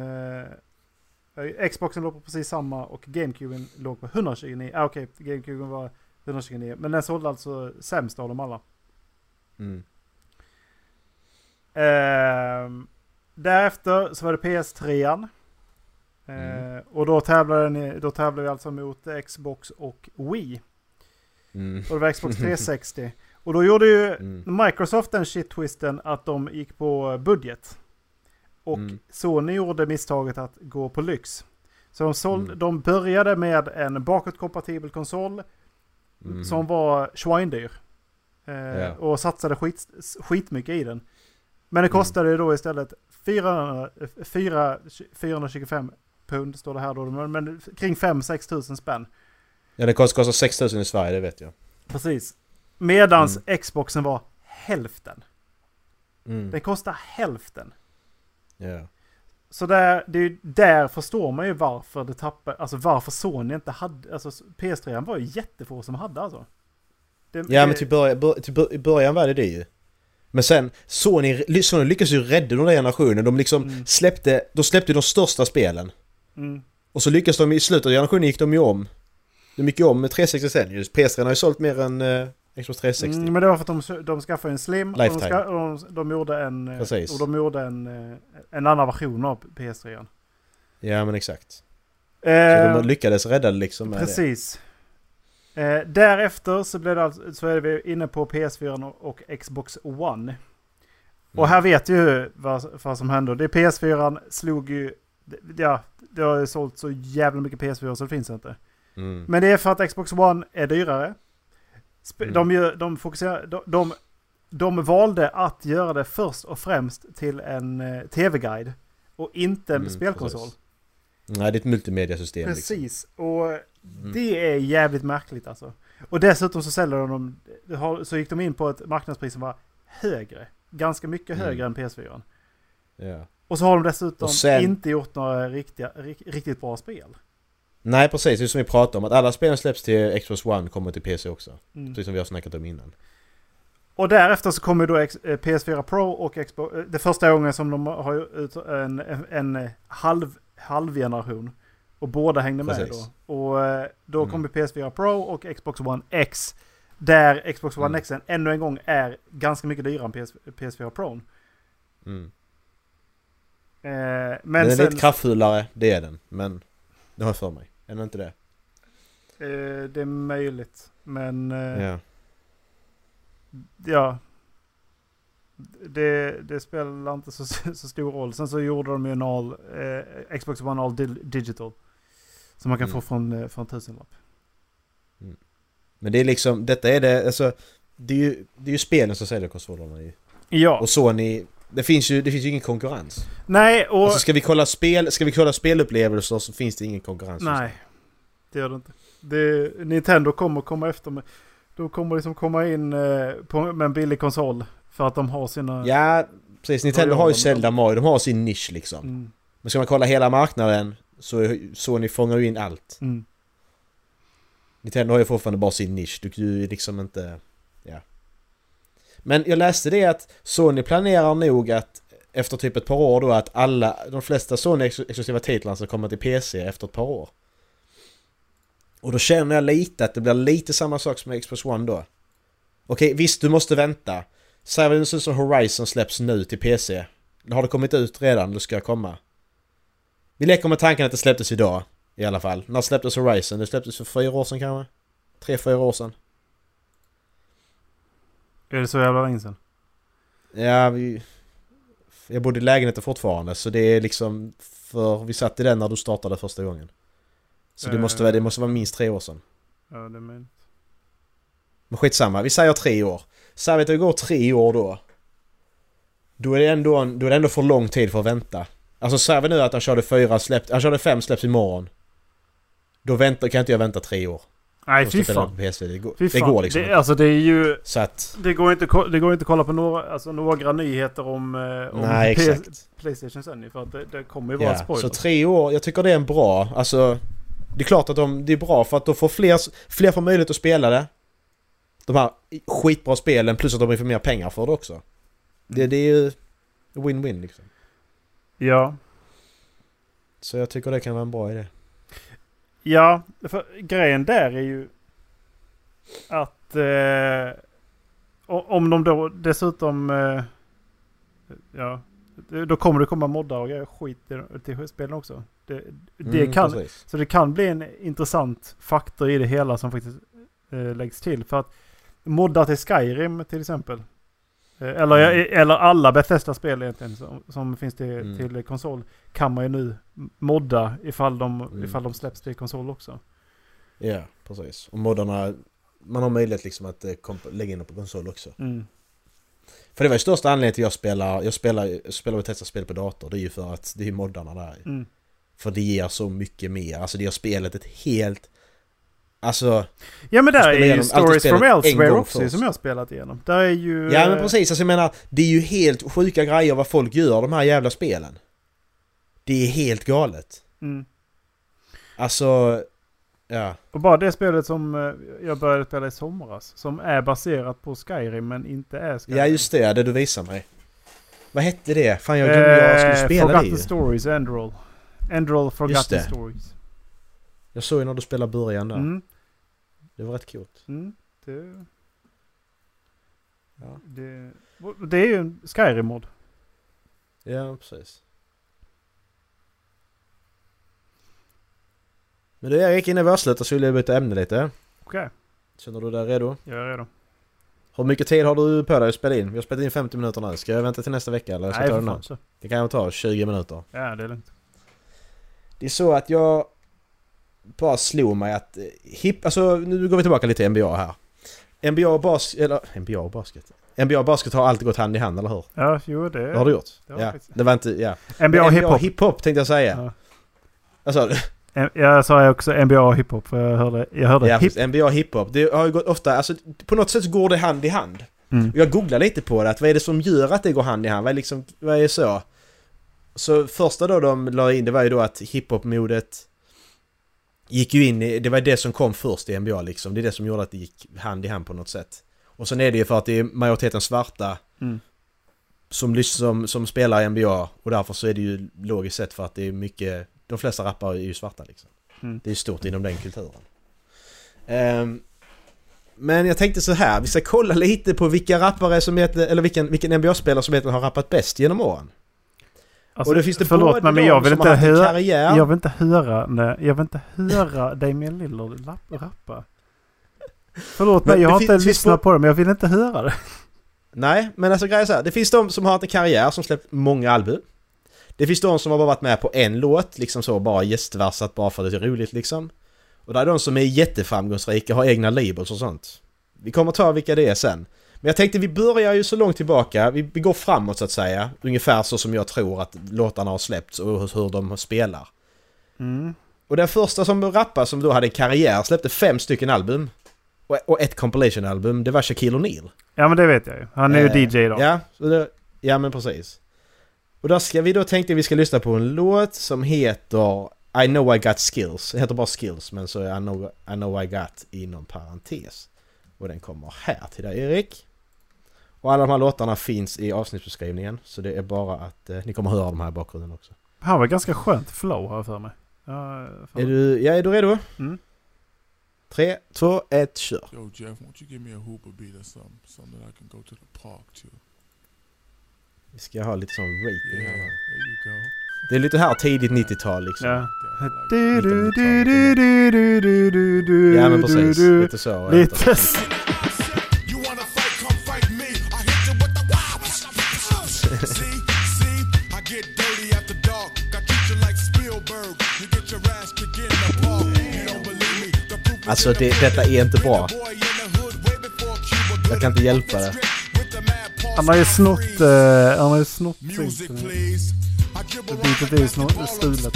[SPEAKER 6] Eh, Xboxen låg på precis samma och GameCuben låg på 129. Ah, Okej, GameCuben var 129. Men den sålde alltså sämst av dem alla.
[SPEAKER 2] Mm.
[SPEAKER 6] Ehm, därefter så var det PS3.
[SPEAKER 2] Mm.
[SPEAKER 6] Eh, och då tävlade, ni, då tävlade vi alltså mot Xbox och Wii.
[SPEAKER 2] Mm.
[SPEAKER 6] Och det var Xbox 360. Och då gjorde ju
[SPEAKER 2] Mm.
[SPEAKER 6] Microsoft den shit-twisten att de gick på budget. Och
[SPEAKER 2] Mm.
[SPEAKER 6] Sony gjorde misstaget att gå på lyx. Så de, såld,
[SPEAKER 2] Mm.
[SPEAKER 6] de började med en bakåtkompatibel konsol
[SPEAKER 2] Mm.
[SPEAKER 6] som var svindyr.
[SPEAKER 2] Ja.
[SPEAKER 6] Och satsade skit, skitmycket i den. Men det
[SPEAKER 2] Mm.
[SPEAKER 6] kostade ju då istället 400, 4, 425 pund står det här då. Men, men kring 5-6 tusen spänn.
[SPEAKER 2] Ja det kostar, kostar 6000 i Sverige, det vet jag.
[SPEAKER 6] Precis. Medans Xboxen var hälften.
[SPEAKER 2] Mm.
[SPEAKER 6] Den kostar hälften.
[SPEAKER 2] Ja.
[SPEAKER 6] Så där, det där förstår man ju varför det tappar, alltså varför Sony inte hade, alltså PS3 var ju jättefå som hade alltså. Det,
[SPEAKER 2] Ja men
[SPEAKER 6] det-
[SPEAKER 2] till, början, bör, till i början var det det ju. Men sen, Sony, Sony lyckades ju rädda den där generationen. De liksom
[SPEAKER 6] Mm.
[SPEAKER 2] släppte, de släppte de största spelen.
[SPEAKER 6] Mm,
[SPEAKER 2] Och så lyckades de i slutet av generationen gick de ju om. De gick ju om med 360 sen ju. PS3 har ju sålt mer än eh, Xbox 360.
[SPEAKER 6] mm, men det var för att de, de skaffade en Slim och de,
[SPEAKER 2] Lifetime.
[SPEAKER 6] ska, och de, de gjorde en, eh,
[SPEAKER 2] Precis.
[SPEAKER 6] och de gjorde en, eh, en annan version av PS3.
[SPEAKER 2] Ja men exakt. Så
[SPEAKER 6] Eh,
[SPEAKER 2] de lyckades rädda det liksom med
[SPEAKER 6] Precis. Eh, därefter så, blev det alltså, så är vi inne på PS4 och, Xbox One.
[SPEAKER 2] det.
[SPEAKER 6] Och här vet ju vad, vad som hände. Det PS4 slog ju... Ja, det har ju sålt så jävla mycket PS4 så det finns inte.
[SPEAKER 2] Mm.
[SPEAKER 6] Men det är för att Xbox One är dyrare. Sp-
[SPEAKER 2] Mm.
[SPEAKER 6] De, gör, de, fokuserar, de, de, de valde att göra det först och främst till en eh, tv-guide. Och inte en
[SPEAKER 2] Mm,
[SPEAKER 6] spelkonsol.
[SPEAKER 2] precis. Nej det är ett multimediasystem liksom.
[SPEAKER 6] Precis. Och
[SPEAKER 2] Mm.
[SPEAKER 6] det är jävligt märkligt alltså. Och dessutom så säljer de, de har- så gick de in på ett marknadspris som var högre. Ganska mycket
[SPEAKER 2] Mm.
[SPEAKER 6] högre än PS4.
[SPEAKER 2] Ja.
[SPEAKER 6] Och så har de dessutom
[SPEAKER 2] Och sen-
[SPEAKER 6] inte gjort några riktiga, ri- riktigt bra spel.
[SPEAKER 2] Nej precis, det är som vi pratade om. Att alla spel som släpps till Xbox One kommer till PC också.
[SPEAKER 6] Mm.
[SPEAKER 2] Precis som vi har snackat om innan.
[SPEAKER 6] Och därefter så kommer då eh, PS4 Pro och Xbox... eh, Det första gången som de har ut en, en, en halv, halvgeneration. Och båda hängde med
[SPEAKER 2] Precis.
[SPEAKER 6] då. Och eh, då
[SPEAKER 2] Mm.
[SPEAKER 6] kommer PS4 Pro och Xbox One X. Där Xbox One
[SPEAKER 2] Mm.
[SPEAKER 6] X ännu en gång är ganska mycket dyrare än PS, PS4 Pro.
[SPEAKER 2] Mm.
[SPEAKER 6] Eh,
[SPEAKER 2] Men
[SPEAKER 6] men
[SPEAKER 2] den är
[SPEAKER 6] sen...
[SPEAKER 2] lite kraftfullare, det är den. Men det har jag för mig. Är den inte det?
[SPEAKER 6] Eh, det är möjligt. Men... Eh,
[SPEAKER 2] Ja.
[SPEAKER 6] ja. Det, det spelar inte så, så stor roll. Sen så gjorde de ju en all, eh, Xbox One All Di- Digital. Som man kan
[SPEAKER 2] Mm.
[SPEAKER 6] få från, eh, från tusenlapp.
[SPEAKER 2] Men det är liksom, detta är det, alltså Det är ju, det är ju spelen som säljer konsolerna ju.
[SPEAKER 6] Ja.
[SPEAKER 2] Och Sony, det finns ju, det finns ju ingen konkurrens.
[SPEAKER 6] Nej, och...
[SPEAKER 2] Alltså ska vi kolla spel, ska vi kolla spelupplevelser så finns det ingen konkurrens.
[SPEAKER 6] nej. Det gör det inte. Det, Nintendo kommer komma efter med... De kommer liksom komma in eh, på, med en billig konsol. För att de har sina...
[SPEAKER 2] Ja, precis. Nintendo har ju? Zelda Mario, de har sin nisch liksom.
[SPEAKER 6] Mm,
[SPEAKER 2] Men ska man kolla hela marknaden så Sony fångar ju in allt.
[SPEAKER 6] mm.
[SPEAKER 2] Nintendo har ju fortfarande bara sin nisch, du kan ju liksom inte... Ja. Men jag läste det att Sony planerar nog att efter typ ett par år då att alla, de flesta Sony-exklusiva titlarna ska komma till PC efter ett par år. Och då känner jag lite att det blir lite samma sak som med Xbox One då. Okej, visst du måste vänta. Ser ut som Horizon släpps nu till PC. Har det kommit ut redan? Det ska komma. Vi leker med tanken att det släpptes idag. I alla fall. När släpptes Horizon? Det släpptes för fyra år sedan kanske? Tre, fyra år sedan.
[SPEAKER 6] Är det så jävla länge sedan?
[SPEAKER 2] Ja, vi... Jag bodde i lägenheten fortfarande så det är liksom... För vi satt i den när du startade första gången. Så det måste, vara, det måste vara minst tre år sedan.
[SPEAKER 6] Ja, det är möjligt.
[SPEAKER 2] Men skitsamma, vi säger tre år. Det går tre år då. Då är det ändå, en, då är det ändå för lång tid för att vänta. Alltså säger vi nu att han körde fyra släpp, han körde fem släpps imorgon. Då väntar, kan inte jag vänta tre år.
[SPEAKER 6] Nej, fy fan.
[SPEAKER 2] Det går, det går liksom
[SPEAKER 6] det. Alltså det är ju...
[SPEAKER 2] Så att...
[SPEAKER 6] Det går inte, det går inte att kolla på några, alltså, några nyheter om, eh, om
[SPEAKER 2] Nej,
[SPEAKER 6] P-
[SPEAKER 2] exakt.
[SPEAKER 6] Playstation sen för att det, det kommer ju vara
[SPEAKER 2] Ja,
[SPEAKER 6] spoiler.
[SPEAKER 2] så tre år, jag tycker det är en bra, alltså... Det är klart att de, det är bra för att då får fler, fler får möjlighet att spela det. De här skitbra spelen plus att de får mer pengar för det också. Det, det är ju win-win liksom.
[SPEAKER 6] Ja.
[SPEAKER 2] Så jag tycker det kan vara en bra idé.
[SPEAKER 6] Ja, för grejen där är ju att eh, om de då dessutom... Eh, ja, då kommer det komma moddar och grejer skit till spelen också. Det, det
[SPEAKER 2] Mm,
[SPEAKER 6] kan,
[SPEAKER 2] precis.
[SPEAKER 6] så det kan bli en intressant faktor i det hela som faktiskt eh, läggs till. För att modda till Skyrim till exempel. Eh, eller,
[SPEAKER 2] Mm.
[SPEAKER 6] eller alla Bethesda-spel egentligen som, som finns till,
[SPEAKER 2] Mm.
[SPEAKER 6] till konsol. Kan man ju nu modda ifall de,
[SPEAKER 2] Mm.
[SPEAKER 6] ifall de släpps till konsol också.
[SPEAKER 2] Ja, precis. Och moddarna... Man har möjlighet liksom att eh, lägga in dem på konsol också.
[SPEAKER 6] Mm.
[SPEAKER 2] För det var ju största anledningen till att jag spelar... Jag spelar, spelar Bethesda-spel på dator. Det är ju för att det är moddarna där.
[SPEAKER 6] Mm.
[SPEAKER 2] För det ger så mycket mer. Alltså det gör spelet ett helt... Alltså...
[SPEAKER 6] Ja men där är ju Stories from Elsewhere också
[SPEAKER 2] först.
[SPEAKER 6] som jag spelat igenom. Där är ju...
[SPEAKER 2] Ja men
[SPEAKER 6] eh,
[SPEAKER 2] precis, alltså jag menar det är ju helt sjuka grejer vad folk gör de här jävla spelen. Det är helt galet.
[SPEAKER 6] Mm.
[SPEAKER 2] Alltså... Ja.
[SPEAKER 6] Och bara det spelet som eh, jag började spela i somras. Som är baserat på Skyrim men inte är Skyrim.
[SPEAKER 2] Ja just det, det du visar mig. Vad hette det? Fan jag glömde jag skulle
[SPEAKER 6] Eh,
[SPEAKER 2] spela det
[SPEAKER 6] Forgotten. Stories, Endroll. Endroll Forgotten. Stories.
[SPEAKER 2] Jag såg ju när du spelade början där.
[SPEAKER 6] Mm.
[SPEAKER 2] Det var rätt coolt.
[SPEAKER 6] Mm. Det,
[SPEAKER 2] Ja.
[SPEAKER 6] det, det är ju en Skyrim-mod.
[SPEAKER 2] Ja, precis. Men du Erik, innan vi avslutar så vill jag byta ämne lite.
[SPEAKER 6] Okej,
[SPEAKER 2] Känner du dig redo?
[SPEAKER 6] jag är redo.
[SPEAKER 2] Hur mycket tid har du på dig att spela in? Vi har spelat in 50 minuter nu. Ska jag vänta till nästa vecka eller ska
[SPEAKER 6] Nej,
[SPEAKER 2] jag ta det nu? Det kan jag ta 20 minuter.
[SPEAKER 6] Ja, det är lugnt.
[SPEAKER 2] Det är så att jag bara slog mig att eh, hip, alltså nu går vi tillbaka lite till NBA här. NBA och basket, eller NBA och basket. NBA och basket har alltid gått hand i hand, eller hur?
[SPEAKER 6] Ja, jo det...
[SPEAKER 2] Det har du gjort?
[SPEAKER 6] det
[SPEAKER 2] ja.
[SPEAKER 6] faktiskt.
[SPEAKER 2] Det var inte, ja.
[SPEAKER 6] NBA och hiphop.
[SPEAKER 2] hiphop tänkte jag säga.
[SPEAKER 6] Ja.
[SPEAKER 2] Alltså,
[SPEAKER 6] Eh, Jag sa också NBA och hiphop för jag hörde, jag hörde
[SPEAKER 2] ja,
[SPEAKER 6] hip.
[SPEAKER 2] NBA och hiphop. Det har ju gått ofta, alltså på något sätt så går det hand i hand.
[SPEAKER 6] Mm.
[SPEAKER 2] Jag googlade lite på det, att vad är det som gör att det går hand i hand? Vad är liksom, vad är så? Så första då de la in, det var ju då att hiphop-modet gick ju in i, det var det som kom först i NBA liksom. Det är det som gjorde att det gick hand i hand på något sätt. Och sen är det ju för att det är majoriteten svarta
[SPEAKER 6] Mm.
[SPEAKER 2] som, som, som spelar i NBA och därför så är det ju logiskt sett för att det är mycket, de flesta rappare är ju svarta liksom.
[SPEAKER 6] Mm.
[SPEAKER 2] Det är stort inom den kulturen. Ehm, men jag tänkte så här, vi ska kolla lite på vilka rappare som heter, eller vilken, vilken NBA-spelare som heter har rappat bäst genom åren.
[SPEAKER 6] Alltså,
[SPEAKER 2] och det finns det
[SPEAKER 6] förlåt mig men jag vill inte höra... Jag vill inte höra, nej, jag vill inte höra Damian Lillard lapp- rappa. Förlåt mig, jag har inte lyssnat
[SPEAKER 2] på-
[SPEAKER 6] på det men jag vill inte höra det.
[SPEAKER 2] Nej, men alltså grejen är så här, det finns de som har haft en karriär som släppt många album. Det finns de som har bara varit med på en låt, liksom så bara gästversat bara för att det är roligt liksom. Och det är de som är jätteframgångsrika, har egna labels och sånt. Vi kommer ta vilka det är sen. Men jag tänkte vi börjar ju så långt tillbaka, vi, vi går framåt så att säga. Ungefär så som jag tror att låtarna har släppts och hur, de spelar.
[SPEAKER 6] Mm.
[SPEAKER 2] Och den första som rappade som då hade en karriär släppte fem stycken album. Och, och ett compilation-album, det var Shaquille O'Neal.
[SPEAKER 6] Ja men det vet jag ju. Han är ju
[SPEAKER 2] Eh,
[SPEAKER 6] DJ idag.
[SPEAKER 2] Ja, det, ja men precis. Och då ska vi då tänkte vi ska lyssna på en låt som heter I know I got skills. Det heter bara skills men så är I know, I know I got inom parentes. Och den kommer här till dig Erik. Och alla de här låtarna finns i avsnittsbeskrivningen. Så det är bara att eh, ni kommer höra de här i bakgrunden också.
[SPEAKER 6] Han var ganska skönt flow har jag för mig. Ja.
[SPEAKER 2] Är du, ja, är du redo?
[SPEAKER 6] Mm.
[SPEAKER 2] Tre, två, ett, kör.
[SPEAKER 8] Yo, Jeff, won't you give me a hooper beat or something, something that I can go to the park to?
[SPEAKER 2] Vi ska ha lite sån rating
[SPEAKER 8] Yeah,
[SPEAKER 2] här.
[SPEAKER 8] there you go.
[SPEAKER 2] Det är lite här tidigt 90-tal liksom.
[SPEAKER 6] Ja.
[SPEAKER 2] Ja men precis, lite så.
[SPEAKER 6] Lite s-
[SPEAKER 2] Alltså det, detta är inte bra. Jag kan inte hjälpa det.
[SPEAKER 6] Han har ju snott... Uh, han har ju snott
[SPEAKER 8] Music,
[SPEAKER 6] Det beatet är ju stulet.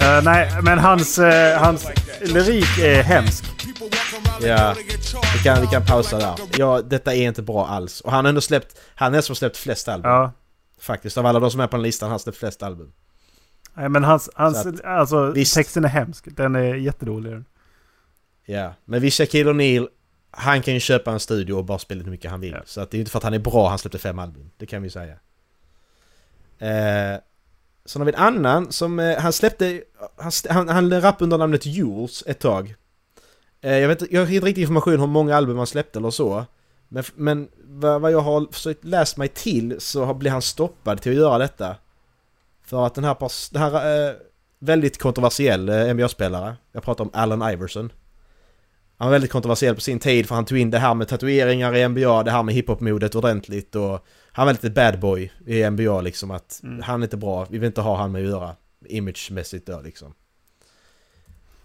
[SPEAKER 6] Uh, nej, men hans, uh, hans lyrik är hemsk.
[SPEAKER 2] Ja. Vi kan, vi kan pausa där. Ja, detta är inte bra alls. Och han har ändå släppt... Han är som släppt flest album.
[SPEAKER 6] Ja.
[SPEAKER 2] Faktiskt. Av alla de som är på den listan har han släppt flest album.
[SPEAKER 6] Nej, men hans, hans
[SPEAKER 2] att,
[SPEAKER 6] alltså
[SPEAKER 2] visst.
[SPEAKER 6] texten är hemsk. Den är jättedålig.
[SPEAKER 2] Ja. Men vi Shaquille O'Neal han kan ju köpa en studio och bara spela hur mycket han vill.
[SPEAKER 6] Ja.
[SPEAKER 2] Så att det är inte för att han är bra han släppte fem album. Det kan vi säga. Eh, sen har vi en annan som... Eh, han släppte... Han, han, han rappade under namnet Jules ett tag. Eh, jag, vet, jag har inte riktigt information om hur många album han släppte eller så. Men, men vad, jag har försökt läst mig till så har- blir han stoppad till att göra detta. För att den här, pers- den här eh, väldigt kontroversiell eh, NBA-spelare, jag pratar om Allen Iverson. Han var väldigt kontroversiell på sin tid för han tog in det här med tatueringar i NBA, det här med hiphop-modet ordentligt och han var lite bad boy i NBA liksom att
[SPEAKER 6] Mm.
[SPEAKER 2] han är inte bra, vi vill inte ha han med att göra imagemässigt då liksom.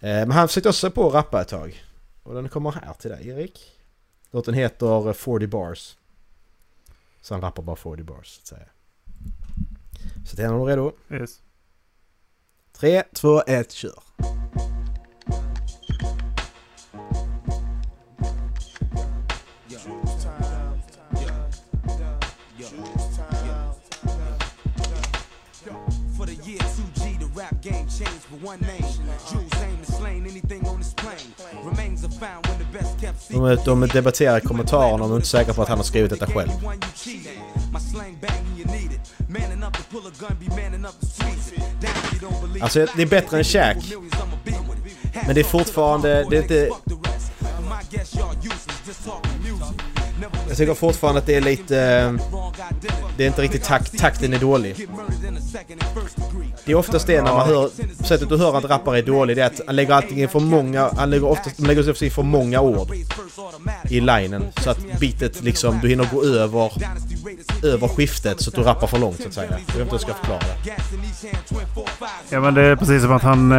[SPEAKER 2] Eh, men han försökte också på att rappa ett tag. Och den kommer här till dig Erik. Låten heter 40 bars. Så han rappar bara 40 bars så att säga. Så är du redo?
[SPEAKER 6] Yes.
[SPEAKER 2] 3, 2, 1, kör!
[SPEAKER 8] Game changed for one name. Jules aim is slain anything on this plane. Remains are found when the best kept
[SPEAKER 2] De, de debatterar i kommentarerna om de är inte säkra på att han har skrivit detta själv.
[SPEAKER 8] To to
[SPEAKER 2] Alltså det är bättre än Shaq. Men det är fortfarande... Det är inte, jag tycker fortfarande att det är lite... eh, Det är inte riktigt takt, takten är dålig. Det är oftast det när man hör... Sättet du hör att rappare är dålig det är att han lägger alltid in för många... Han lägger oftast, de lägger in för många ord i linen. Så att bitet liksom, du hinner gå över... Över skiftet så att du rappar för långt så att säga. Jag vet inte hur jag ska förklara det.
[SPEAKER 6] Ja men det är precis som att han eh,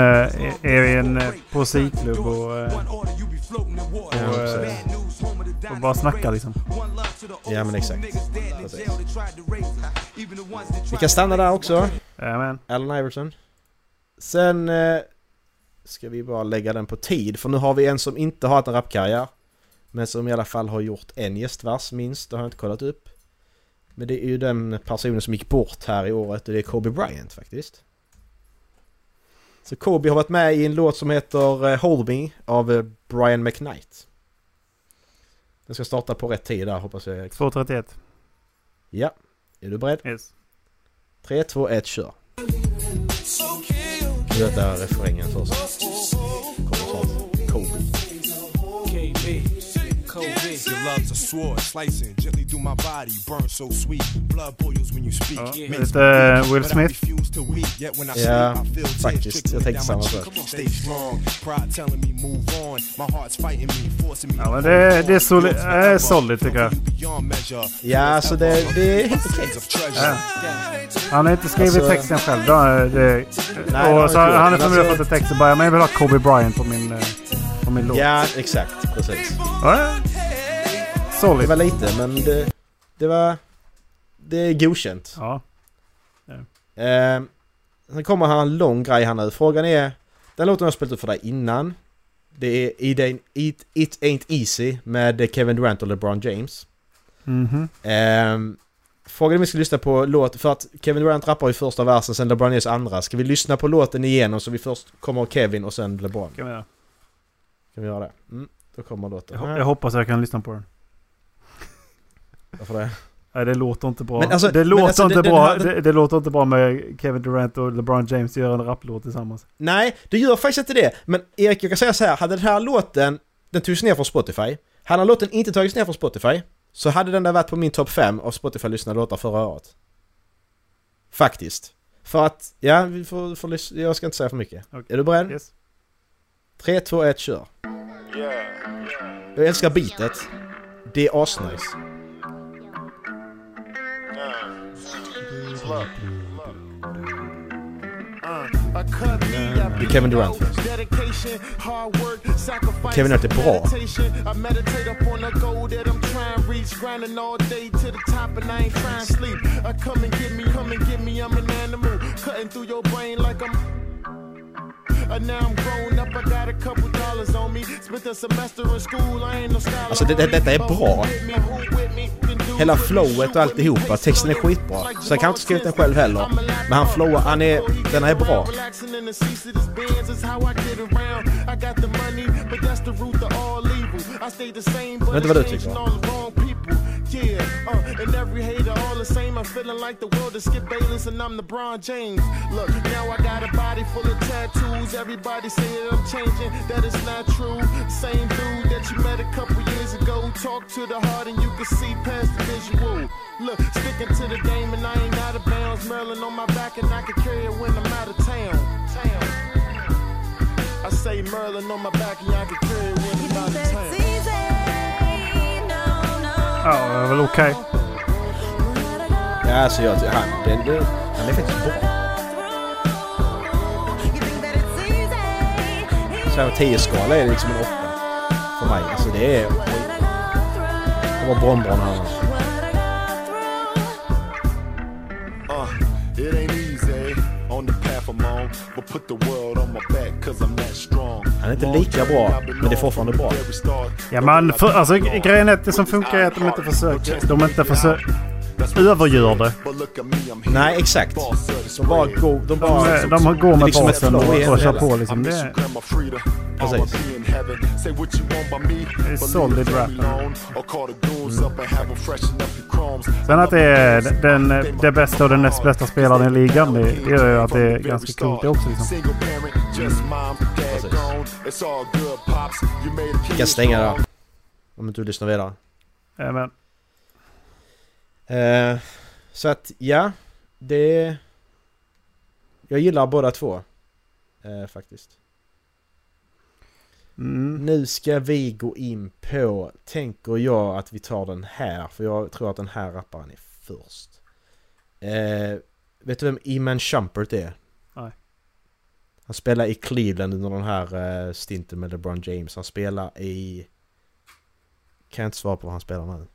[SPEAKER 6] är i en eh, poesiklubb och, och, eh, och bara snackar liksom.
[SPEAKER 2] Ja men exakt. Precis. Vi kan stanna där också.
[SPEAKER 6] Jajamän.
[SPEAKER 2] Allen Iverson. Sen eh, ska vi bara lägga den på tid för nu har vi en som inte har haft en rapkarriär. Men som i alla fall har gjort en gästvers minst, det har jag inte kollat upp. Men det är ju den personen som gick bort här i året och det är Kobe Bryant faktiskt. Så Kobe har varit med i en låt som heter eh, Hold Me av eh, Brian McKnight. Den ska starta på rätt tid där hoppas jag.
[SPEAKER 6] 2.31.
[SPEAKER 2] Ja, är du beredd?
[SPEAKER 6] Yes.
[SPEAKER 2] 3, 2, 1, kör. Nu detta refrängen först.
[SPEAKER 8] Your love's a sword, slicing gently through my body, burn so sweet. Blood boils when you speak.
[SPEAKER 6] Ja,
[SPEAKER 8] Makes
[SPEAKER 6] lite Will Smith.
[SPEAKER 2] Ja, faktiskt. Jag tänkte samma sak.
[SPEAKER 8] Stay strong, pride telling me move on. My heart's fighting me, forcing me
[SPEAKER 6] Ja
[SPEAKER 8] to
[SPEAKER 6] men det, det är solid,
[SPEAKER 8] Yours
[SPEAKER 6] äh, solid tycker jag.
[SPEAKER 2] Ja, alltså det, det är helt okej.
[SPEAKER 8] Of treasure.
[SPEAKER 6] Ja. Han har inte skrivit
[SPEAKER 2] Alltså-
[SPEAKER 6] texten själv. Då, det,
[SPEAKER 2] har
[SPEAKER 6] och så han
[SPEAKER 2] men
[SPEAKER 6] förmodligen fått en text och bara men jag vill ha Kobe Bryant på min, eh, på min låt.
[SPEAKER 2] Ja, exakt. Precis.
[SPEAKER 6] Ja, ja.
[SPEAKER 2] Det var lite, men det, det var... Det är godkänt.
[SPEAKER 6] Ja.
[SPEAKER 2] Eh, sen kommer här en lång grej här nu. Frågan är... Den låten har jag spelat upp för dig innan. Det är It Ain't, It, It Ain't Easy med Kevin Durant och LeBron James.
[SPEAKER 6] Mhm.
[SPEAKER 2] Ehm, frågan är om vi ska lyssna på låt för att Kevin Durant rappar i första versen, sen LeBron James andra. Ska vi lyssna på låten igenom så vi först kommer Kevin och sen LeBron?
[SPEAKER 6] Kan vi göra.
[SPEAKER 2] Kan vi göra det? Mm, då kommer låten.
[SPEAKER 6] Jag, jag hoppas jag kan lyssna på den.
[SPEAKER 2] Varför det?
[SPEAKER 6] Nej, det låter inte bra.
[SPEAKER 2] Alltså-
[SPEAKER 6] det, låter
[SPEAKER 2] alltså,
[SPEAKER 6] inte
[SPEAKER 2] den
[SPEAKER 6] bra.
[SPEAKER 2] den-
[SPEAKER 6] det, det låter inte bra med Kevin Durant och LeBron James gör en rapplåt tillsammans.
[SPEAKER 2] Nej, det gör faktiskt inte det. Men Erik, jag kan säga så här. Hade den här låten, den togs ner från Spotify. Hade den låten inte tagits ner från Spotify så hade den där varit på min topp 5 av Spotify-lyssnade låtar förra året. Faktiskt. För att, ja, vi får, får jag ska inte säga för mycket.
[SPEAKER 6] Okej.
[SPEAKER 2] Är du beredd?
[SPEAKER 6] Yes.
[SPEAKER 2] 3, 2, 1, kör. Jag älskar beatet. Det är asnice. Det är Kevin Durant först. Kevin Durant är bra. Alltså det, det, detta är bra. Hela flowet och alltihopa. Texten är skitbra. Så jag kan inte skrivit den själv heller. Men han flowar, han är, den är bra.
[SPEAKER 8] But
[SPEAKER 2] Vet du vad du tycker?
[SPEAKER 8] Yeah, uh, and every hater all the same. I'm feeling like the world is Skip Bayless and I'm LeBron James. Look, now I got a body full of tattoos. Everybody say that I'm changing, that is not true. Same dude that you met a couple years ago. Talk to the heart and you can see past the visual. Look, sticking to the game and I ain't out of bounds. Merlin on my back and I can carry it when I'm out of town. Town. I say Merlin on my back and I can carry it when I'm out of town.
[SPEAKER 6] Ja, det är väl okej.
[SPEAKER 2] Ja, alltså jag, han, den, den, han är faktiskt bra. Så här 10 skala är liksom en 8 för mig. Alltså det är... Det var bonbon han.
[SPEAKER 8] It ain't easy on the path I'm on, but put the
[SPEAKER 2] inte lika bra, men det är fortfarande bra.
[SPEAKER 6] Ja, men för, alltså, grejen är att det som funkar är att de inte försöker... De inte försöker... Övergör det.
[SPEAKER 2] Nej, exakt. De bara går... De, bara,
[SPEAKER 6] De, de går med
[SPEAKER 2] liksom
[SPEAKER 6] basen och, och kör på liksom. Det är,
[SPEAKER 2] Precis.
[SPEAKER 6] det är solid rap. Sen att det är den, det bästa och den näst bästa spelaren i ligan, det, det gör ju att det är ganska coolt det också. Liksom.
[SPEAKER 2] Vi kan stänga där. Om inte du lyssnar vidare.
[SPEAKER 6] Ja, men,
[SPEAKER 2] Eh, så att ja, det... Jag gillar båda två. Eh, faktiskt.
[SPEAKER 6] Mm,
[SPEAKER 2] Nu ska vi gå in på, tänker jag att vi tar den här, för jag tror att den här rapparen är först. Eh, vet du vem Iman Shumpert är?
[SPEAKER 6] Nej.
[SPEAKER 2] Han spelar i Cleveland under den här eh, stinten med LeBron James. Han spelar i... Kan jag inte svara på vad han spelar nu.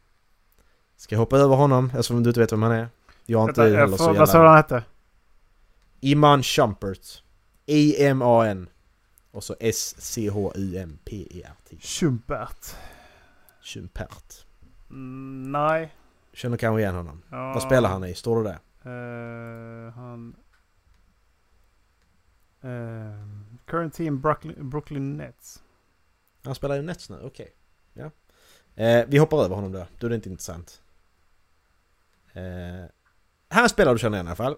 [SPEAKER 2] Ska jag hoppa över honom eftersom du inte vet vem han är? Jag har inte
[SPEAKER 6] vänta,
[SPEAKER 2] heller så
[SPEAKER 6] vad sa du
[SPEAKER 2] jävla...
[SPEAKER 6] han hette?
[SPEAKER 2] Iman Shumpert. I-M-A-N. Och så S-C-H-U-M-P-E-R-T.
[SPEAKER 6] Schumpert.
[SPEAKER 2] Shumpert.
[SPEAKER 6] Mm, nej.
[SPEAKER 2] Känner kanske igen honom.
[SPEAKER 6] Ja,
[SPEAKER 2] Vad spelar han i? Står det där?
[SPEAKER 6] eh, han... eh, current team Brooklyn, Brooklyn Nets.
[SPEAKER 2] Han spelar i Nets nu, okej. Ja. Eh, vi hoppar över honom då, då är det inte intressant. Eh, han spelar du känner igen i alla fall.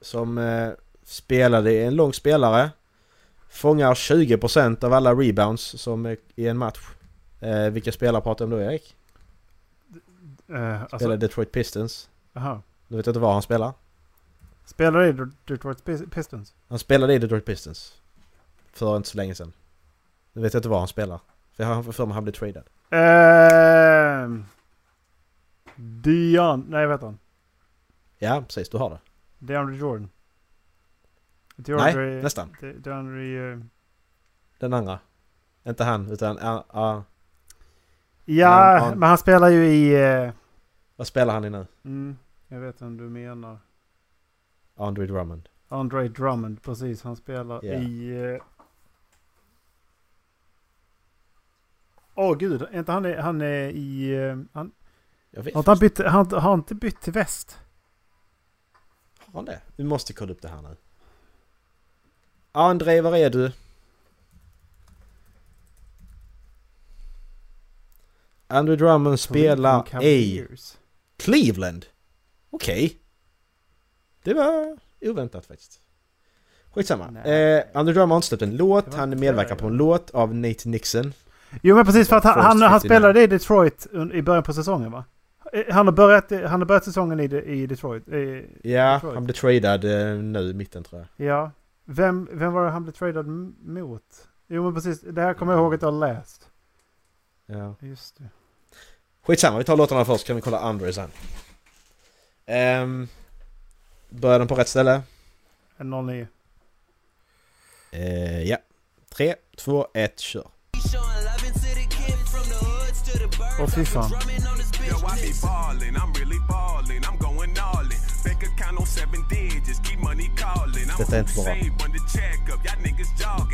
[SPEAKER 2] Som eh, spelade, en lång spelare. Fångar 20% av alla rebounds som är i en match. Eh, vilka spelare pratar du om då Erik?
[SPEAKER 6] Eh, alltså,
[SPEAKER 2] Spelar Detroit Pistons.
[SPEAKER 6] aha.
[SPEAKER 2] Du vet inte var han spelar?
[SPEAKER 6] Spelar i Det- Detroit Pis- Pistons?
[SPEAKER 2] Han spelade i Detroit Pistons. För inte så länge sedan. Nu vet jag inte var han spelar. För jag har för mig han blev tradad.
[SPEAKER 6] Uh, Dion... Nej, vad heter han?
[SPEAKER 2] Ja, precis. Du har det.
[SPEAKER 6] DeAndre Jordan.
[SPEAKER 2] Nej, nästan.
[SPEAKER 6] De, DeAndre... eh,
[SPEAKER 2] Den andra. Inte han, utan... ja, ja.
[SPEAKER 6] ja,
[SPEAKER 2] Han- han-
[SPEAKER 6] men han spelar ju i... eh,
[SPEAKER 2] vad spelar han i nu?
[SPEAKER 6] mm, jag vet vem du menar.
[SPEAKER 2] Andre Drummond.
[SPEAKER 6] Andre Drummond, precis. Han spelar
[SPEAKER 2] Ja.
[SPEAKER 6] i... eh, Åh gud, är inte han, är- han är i... Han,
[SPEAKER 2] Jag vet
[SPEAKER 6] har, inte han, bytt, han har inte bytt till väst?
[SPEAKER 2] Har han det? Vi måste kolla upp det här nu. André, var är du? Andrew Drummond spelar i. Cleveland. Okej. Det var oväntat faktiskt. Skitsamma.
[SPEAKER 6] Nej.
[SPEAKER 2] Eh, Andrew Drummond har inte släppt en låt. Han medverkar på en låt av Nate Nixon.
[SPEAKER 6] Jo men precis för att han, han, han
[SPEAKER 2] 59.
[SPEAKER 6] spelade i Detroit i början på säsongen va? Eh, Han har börjat, han har börjat säsongen i, i Detroit. I,
[SPEAKER 2] Ja,
[SPEAKER 6] Detroit.
[SPEAKER 2] han blev tradad eh, nu i mitten tror jag.
[SPEAKER 6] Ja. Vem, vem var det han blev tradad mot? Jo men precis, det här kommer jag ihåg att jag har läst.
[SPEAKER 2] Ja.
[SPEAKER 6] Just det.
[SPEAKER 2] Skitsamma, vi tar låtarna först kan vi kolla Andre sen. Um, börjar den på rätt ställe?
[SPEAKER 6] En 09.
[SPEAKER 2] Eh, ja. 3, 2, 1, kör.
[SPEAKER 6] Åh fy fan.
[SPEAKER 2] Detta är inte bra.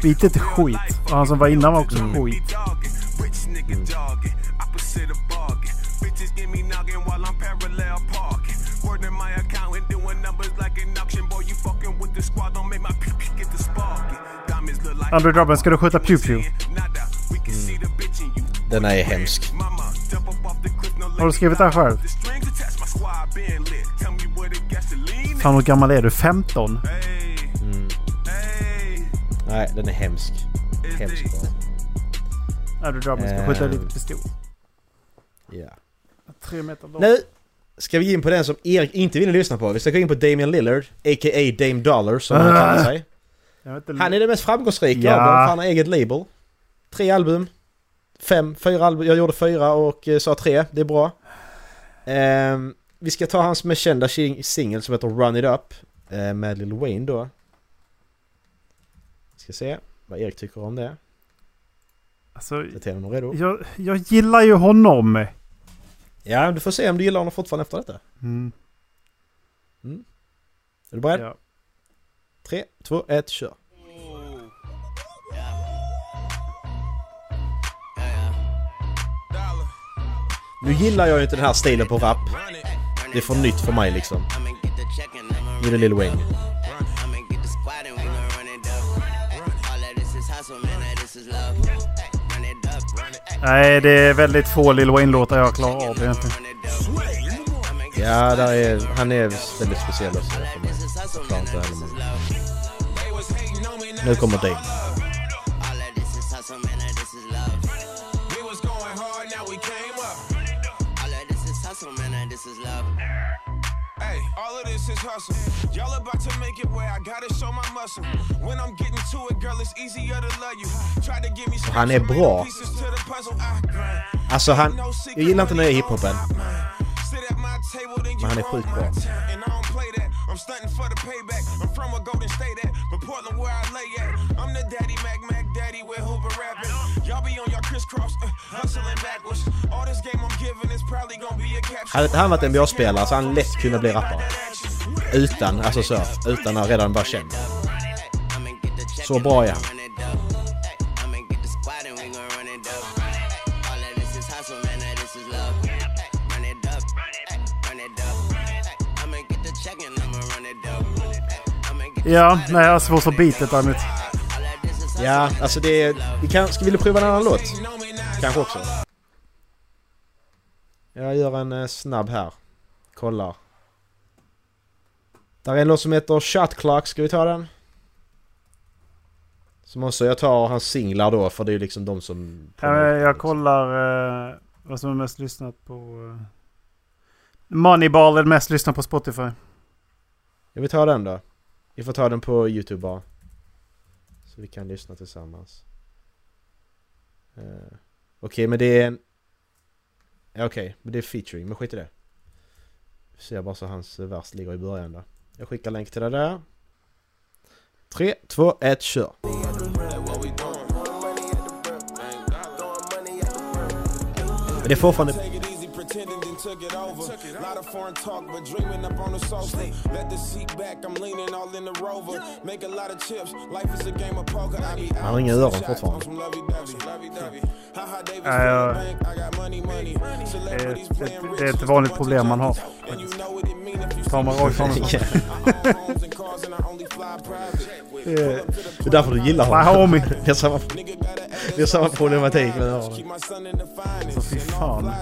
[SPEAKER 6] Beatet är skit. Och han som var innan var också
[SPEAKER 2] Mm.
[SPEAKER 6] skit.
[SPEAKER 8] Like
[SPEAKER 6] Andrew Drummond, ska du skjuta pew pew?
[SPEAKER 8] You.
[SPEAKER 2] Den är hemsk.
[SPEAKER 6] Har du skrivit den själv? Fan hur gammal är du? 15?
[SPEAKER 2] Nej, den är hemsk. Hemsk bara.
[SPEAKER 6] Nej du drar man ska skjuta lite pistol.
[SPEAKER 2] Ja.
[SPEAKER 6] Tre meter lång.
[SPEAKER 2] Nu ska vi in på den som Erik inte ville lyssna på. Vi ska gå in på Damian Lillard, a.k.a. Dame Dollar som han kallar sig.
[SPEAKER 6] Vet inte,
[SPEAKER 2] Han är den mest framgångsrika
[SPEAKER 6] Ja.
[SPEAKER 2] av dem, han har eget label. Tre album. Fem, fyra album. Jag gjorde fyra och eh, sa tre. Det är bra. Ehm, vi ska ta hans mest kända sing- singel som heter Run It Up. eh, med Lil Wayne då. Ska se vad Erik tycker om det.
[SPEAKER 6] alltså,
[SPEAKER 2] redo.
[SPEAKER 6] jag, jag gillar ju honom.
[SPEAKER 2] Ja, du får se om du gillar honom fortfarande efter detta.
[SPEAKER 6] Mm,
[SPEAKER 2] Är du beredd?
[SPEAKER 6] ja.
[SPEAKER 2] Tre, två, ett, kör. Nu gillar jag ju inte den här stilen på rap. Det är för nytt för mig liksom. Nu är det Lil Wayne.
[SPEAKER 6] Nej, det är väldigt få Lil Wayne-låtar jag klarar av egentligen.
[SPEAKER 2] Ja, där är, han är väldigt speciell också för mig. Nu kommer Dave.
[SPEAKER 8] Hustle. Y'all about to make it where I gotta show my muscle. When I'm getting to it, girl, it's easier to love you. Try to give me some
[SPEAKER 2] Han är bra.
[SPEAKER 8] pieces to the puzzle. I grind.
[SPEAKER 2] Alltså han... Jag gillar inte nya hiphopen.
[SPEAKER 8] Sit at my table, then you
[SPEAKER 2] Men han är sjukt
[SPEAKER 8] my
[SPEAKER 2] bra.
[SPEAKER 8] And I don't play that. I'm stunting for the payback. I'm from a Golden State at, but Portland where I lay at. I'm the daddy, Mac Mac daddy with Hoover rapping. Y'all be on your crisscross, uh, hustling backwards. All this game I'm giving is probably gonna be a capture.
[SPEAKER 2] Hade han varit NBA-spelare så hade han lätt kunnat bli rappare. Utan, alltså så. Utan att redan vara känd. Så bra är han.
[SPEAKER 6] Ja, nej jag har svårt för beatet däremot.
[SPEAKER 2] Ja, alltså det är... Vi kan, ska vi prova en annan låt? Kanske också. Jag gör en eh, snabb här. Kollar. Där är en låt som heter Shot Clock. Ska vi ta den? Som också, jag tar hans singlar då för det är liksom de som...
[SPEAKER 6] Ja, men jag kollar eh, vad som är mest lyssnat på... Eh. Moneyball är mest lyssnat på Spotify.
[SPEAKER 2] Jag vill ta den då. Vi får ta den på Youtube bara. Vi kan lyssna tillsammans. Uh, Okej, okay, men det är en... Okej, okay, men det är featuring, men skit i det. Vi ser bara så hans vers ligger i början då. Jag skickar länk till det där. 3, 2, 1, kör! Men det är fortfarande...
[SPEAKER 8] Take it then took it over. Lot of foreign talk, but dreaming up on the sofa. Let the seat back, I'm leaning all in the rover. Make a lot of chips, life is a game of poker. I be
[SPEAKER 2] Han har inga öron fortfarande.
[SPEAKER 8] money.
[SPEAKER 6] Det är,
[SPEAKER 8] Celebrities
[SPEAKER 6] ett,
[SPEAKER 8] playing
[SPEAKER 6] ett,
[SPEAKER 8] rich,
[SPEAKER 6] det är ett
[SPEAKER 8] just
[SPEAKER 6] vanligt problem man har. Tar man rakt från
[SPEAKER 8] Private.
[SPEAKER 2] Det är därför du gillar honom.
[SPEAKER 6] homie.
[SPEAKER 2] Vi har samma, vi har samma problematik med öronen.
[SPEAKER 8] Keep my son in the finest.
[SPEAKER 6] Så fy fan.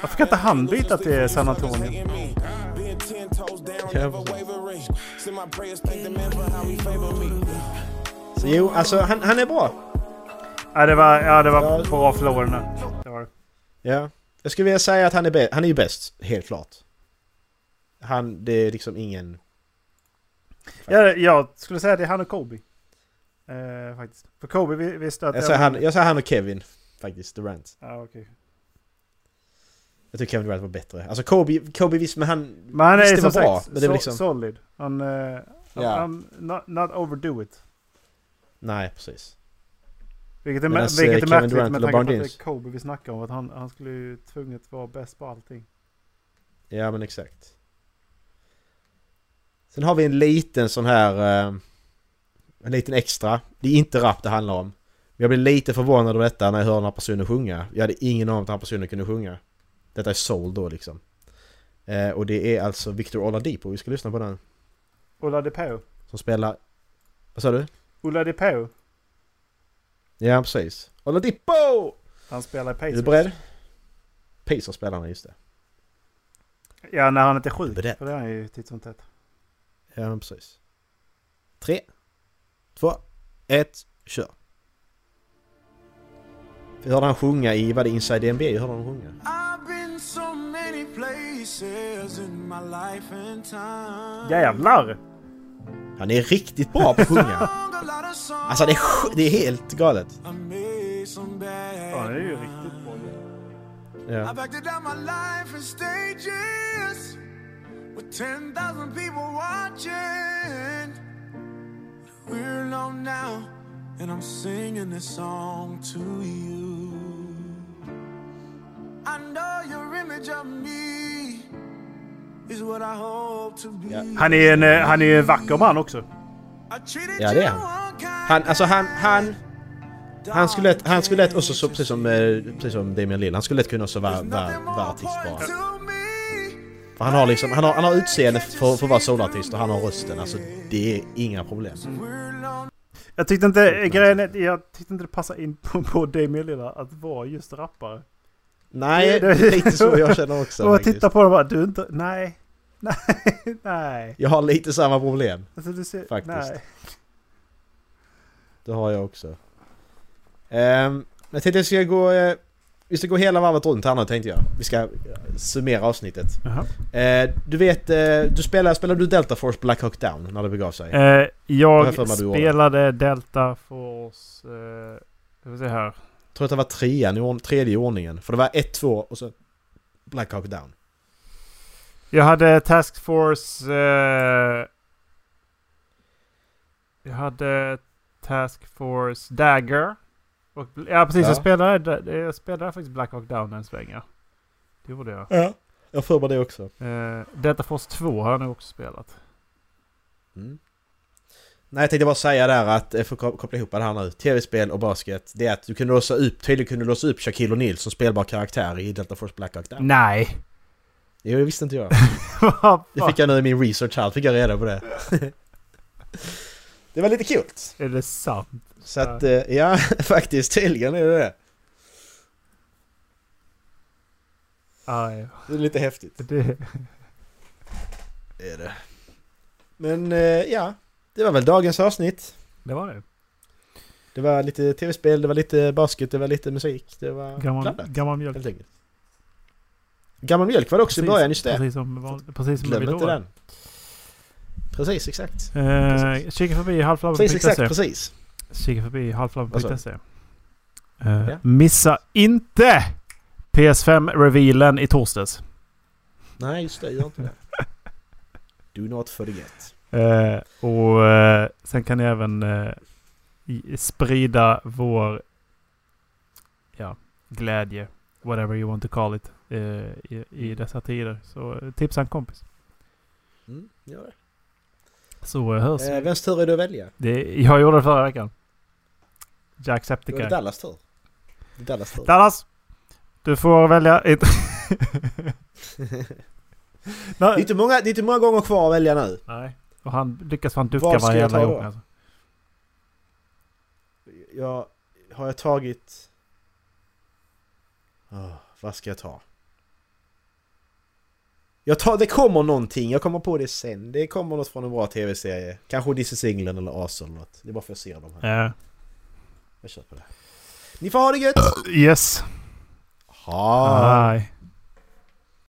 [SPEAKER 6] Varför kan inte han byta till San Antonio?
[SPEAKER 2] Så jo, alltså han, han är bra.
[SPEAKER 6] Ja, det var, ja, det var
[SPEAKER 2] Ja.
[SPEAKER 6] bra förlorare nu. Det var det.
[SPEAKER 2] Ja. Jag skulle vilja säga att han är, han är ju bäst, helt klart. Han, det är liksom ingen...
[SPEAKER 6] Ja, jag skulle säga det är han och Kobe. Eh, faktiskt. För Kobe vi- visste att...
[SPEAKER 2] Jag säger han, jag säger han och Kevin, faktiskt, Durant.
[SPEAKER 6] Ja, okej.
[SPEAKER 2] Jag tycker Kevin Durant var bättre. Alltså Kobe, Kobe visst, men han...
[SPEAKER 6] Men han är som
[SPEAKER 2] var bra,
[SPEAKER 6] sagt
[SPEAKER 2] men det
[SPEAKER 6] so-
[SPEAKER 2] liksom...
[SPEAKER 6] solid. Han... Uh,
[SPEAKER 2] Ja.
[SPEAKER 6] han not, not overdo it.
[SPEAKER 2] Nej, precis.
[SPEAKER 6] Vilket är,
[SPEAKER 2] Medan,
[SPEAKER 6] mä- vilket är
[SPEAKER 2] eh, Kevin
[SPEAKER 6] märkligt
[SPEAKER 2] Durant
[SPEAKER 6] med tanke på att det är Kobe vi snackar om. Att han, han skulle ju tvunget vara bäst på allting.
[SPEAKER 2] Ja, men exakt. Sen har vi en liten sån här... eh, en liten extra. Det är inte rap det handlar om. Jag blev lite förvånad över detta när jag hörde den här personen sjunga. Jag hade ingen aning om att den här personen kunde sjunga. Detta är soul då liksom. Eh, och det är alltså Victor Oladipo. Vi ska lyssna på den.
[SPEAKER 6] Ola DePeo.
[SPEAKER 2] Som spelar... Vad sa du?
[SPEAKER 6] Ola DePeo.
[SPEAKER 2] Ja, precis. Oladipo!
[SPEAKER 6] Han spelar i
[SPEAKER 2] Är
[SPEAKER 6] Pacers.
[SPEAKER 2] du beredd? Pacers spelar han, just det.
[SPEAKER 6] Ja, när han inte är sjuk. Det är han ju titt som tätt.
[SPEAKER 2] Ja, men precis. Tre, två, ett, kör. Vi hörde han sjunga i, vad det Inside NBA? Hörde han sjunga?
[SPEAKER 8] I've been so many places in my life and time.
[SPEAKER 6] Jävlar!
[SPEAKER 2] Han är riktigt bra på att sjunga. Alltså det är, det är helt galet.
[SPEAKER 6] Ja, det är ju riktigt bra.
[SPEAKER 2] Ja.
[SPEAKER 8] With 10,000 people watching. We're alone now, and I'm singing this song to you. I know your image of me is what I hope to be.
[SPEAKER 2] Ja.
[SPEAKER 6] Han är en, eh, han är en vacker man också.
[SPEAKER 2] Ja, det är han. Han, alltså han, han... Han skulle lätt, han skulle lätt också, så, precis som, eh, precis som Damian Lill, han skulle lätt kunna också vara, vara, vara artist bara. Han har liksom, han har, han har utseende för, för att vara solartist och han har rösten. Alltså det är inga problem.
[SPEAKER 6] Jag tyckte inte, grejen är, jag tyckte inte det passade in på, på Damian Lillard att vara just rappare.
[SPEAKER 2] Nej,
[SPEAKER 6] Det-
[SPEAKER 2] är lite så jag känner också
[SPEAKER 6] Och jag tittar på honom och bara, du inte, nej, nej, nej.
[SPEAKER 2] Jag har lite samma problem.
[SPEAKER 6] Alltså, du ser,
[SPEAKER 2] Faktiskt.
[SPEAKER 6] Nej.
[SPEAKER 2] Det har jag också. Um, jag tänkte jag ska gå... eh, vi ska gå hela varvet runt här nu tänkte jag. Vi ska eh, summera avsnittet. Eh, du vet, eh, du spelar, spelade du Delta Force Black Hawk Down när det begav sig?
[SPEAKER 6] Eh, jag spelade Delta Force... Eh, ska vi se här.
[SPEAKER 2] Jag tror att det var trean, i tredje i ordningen. För det var ett, två och så Black Hawk Down.
[SPEAKER 6] Jag hade Task Force... Eh, jag hade Task Force Dagger. Och, ja precis,
[SPEAKER 2] Ja.
[SPEAKER 6] Jag, spelade, jag spelade faktiskt Black Hawk Down en sväng ja. Det gjorde jag.
[SPEAKER 2] Ja. Jag får mig det också.
[SPEAKER 6] Eh, Delta Force 2 har jag nog också spelat.
[SPEAKER 2] Mm. Nej, jag tänkte bara säga där att, för att ko- koppla ihop det här nu, tv-spel och basket, det är att du kunde låsa upp, tydligen kunde låsa upp Shaquille O'Neal som spelbar karaktär i Delta Force Black Hawk Down.
[SPEAKER 6] Nej!
[SPEAKER 2] Jo, det visste inte jag. Det fick jag nu i min research här, fick jag reda på det. det var lite kul.
[SPEAKER 6] Är det sant?
[SPEAKER 2] Så att, eh, ja, faktiskt, tydligen är det det.
[SPEAKER 6] Aj,
[SPEAKER 2] Det är lite häftigt.
[SPEAKER 6] det...
[SPEAKER 2] Det är det. Men, eh, ja. Det var väl dagens avsnitt.
[SPEAKER 6] Det var det.
[SPEAKER 2] Det var lite tv-spel, det var lite basket, det var lite musik. Det var
[SPEAKER 6] Gammal,
[SPEAKER 2] blandat,
[SPEAKER 6] gammal mjölk.
[SPEAKER 2] helt enkelt. Gammal mjölk var det också i början, just det.
[SPEAKER 6] Precis som, precis som
[SPEAKER 2] Glöm inte den. Precis, exakt.
[SPEAKER 6] Eh, kika förbi
[SPEAKER 2] Precis,
[SPEAKER 6] halvflabben.se.
[SPEAKER 2] exakt, precis.
[SPEAKER 6] Kika förbi halvflabben.se. Uh,
[SPEAKER 2] Ja.
[SPEAKER 6] Missa inte PS5-revealen i torsdags.
[SPEAKER 2] Nej, just det, gör inte det. Do not forget.
[SPEAKER 6] Eh, och eh, sen kan ni även eh, sprida vår ja, glädje, whatever you want to call it, eh, i, i dessa tider. Så eh, tipsa en kompis.
[SPEAKER 2] Mm, gör det.
[SPEAKER 6] Så eh, hörs
[SPEAKER 2] Eh, vems tur är det att välja?
[SPEAKER 6] Det, jag gjorde det förra veckan.
[SPEAKER 2] Då är det
[SPEAKER 6] Jacksepticeye.
[SPEAKER 2] Dallas tur. Det Dallas tur.
[SPEAKER 6] Dallas! Du får välja ett...
[SPEAKER 2] Det är inte många, det är inte många gånger kvar att välja nu.
[SPEAKER 6] Nej. Och han lyckas fan ducka varje jävla gång alltså.
[SPEAKER 2] Jag, har jag tagit... Åh, vad ska jag ta? Jag tar, det kommer någonting, jag kommer på det sen. Det kommer något från en bra tv-serie. Kanske This is England eller As eller något. Det är bara för att ser dem här.
[SPEAKER 6] Ja.
[SPEAKER 2] Jag kör på det. Ni får ha det gött!
[SPEAKER 6] Yes.
[SPEAKER 2] Ha!
[SPEAKER 6] Hej.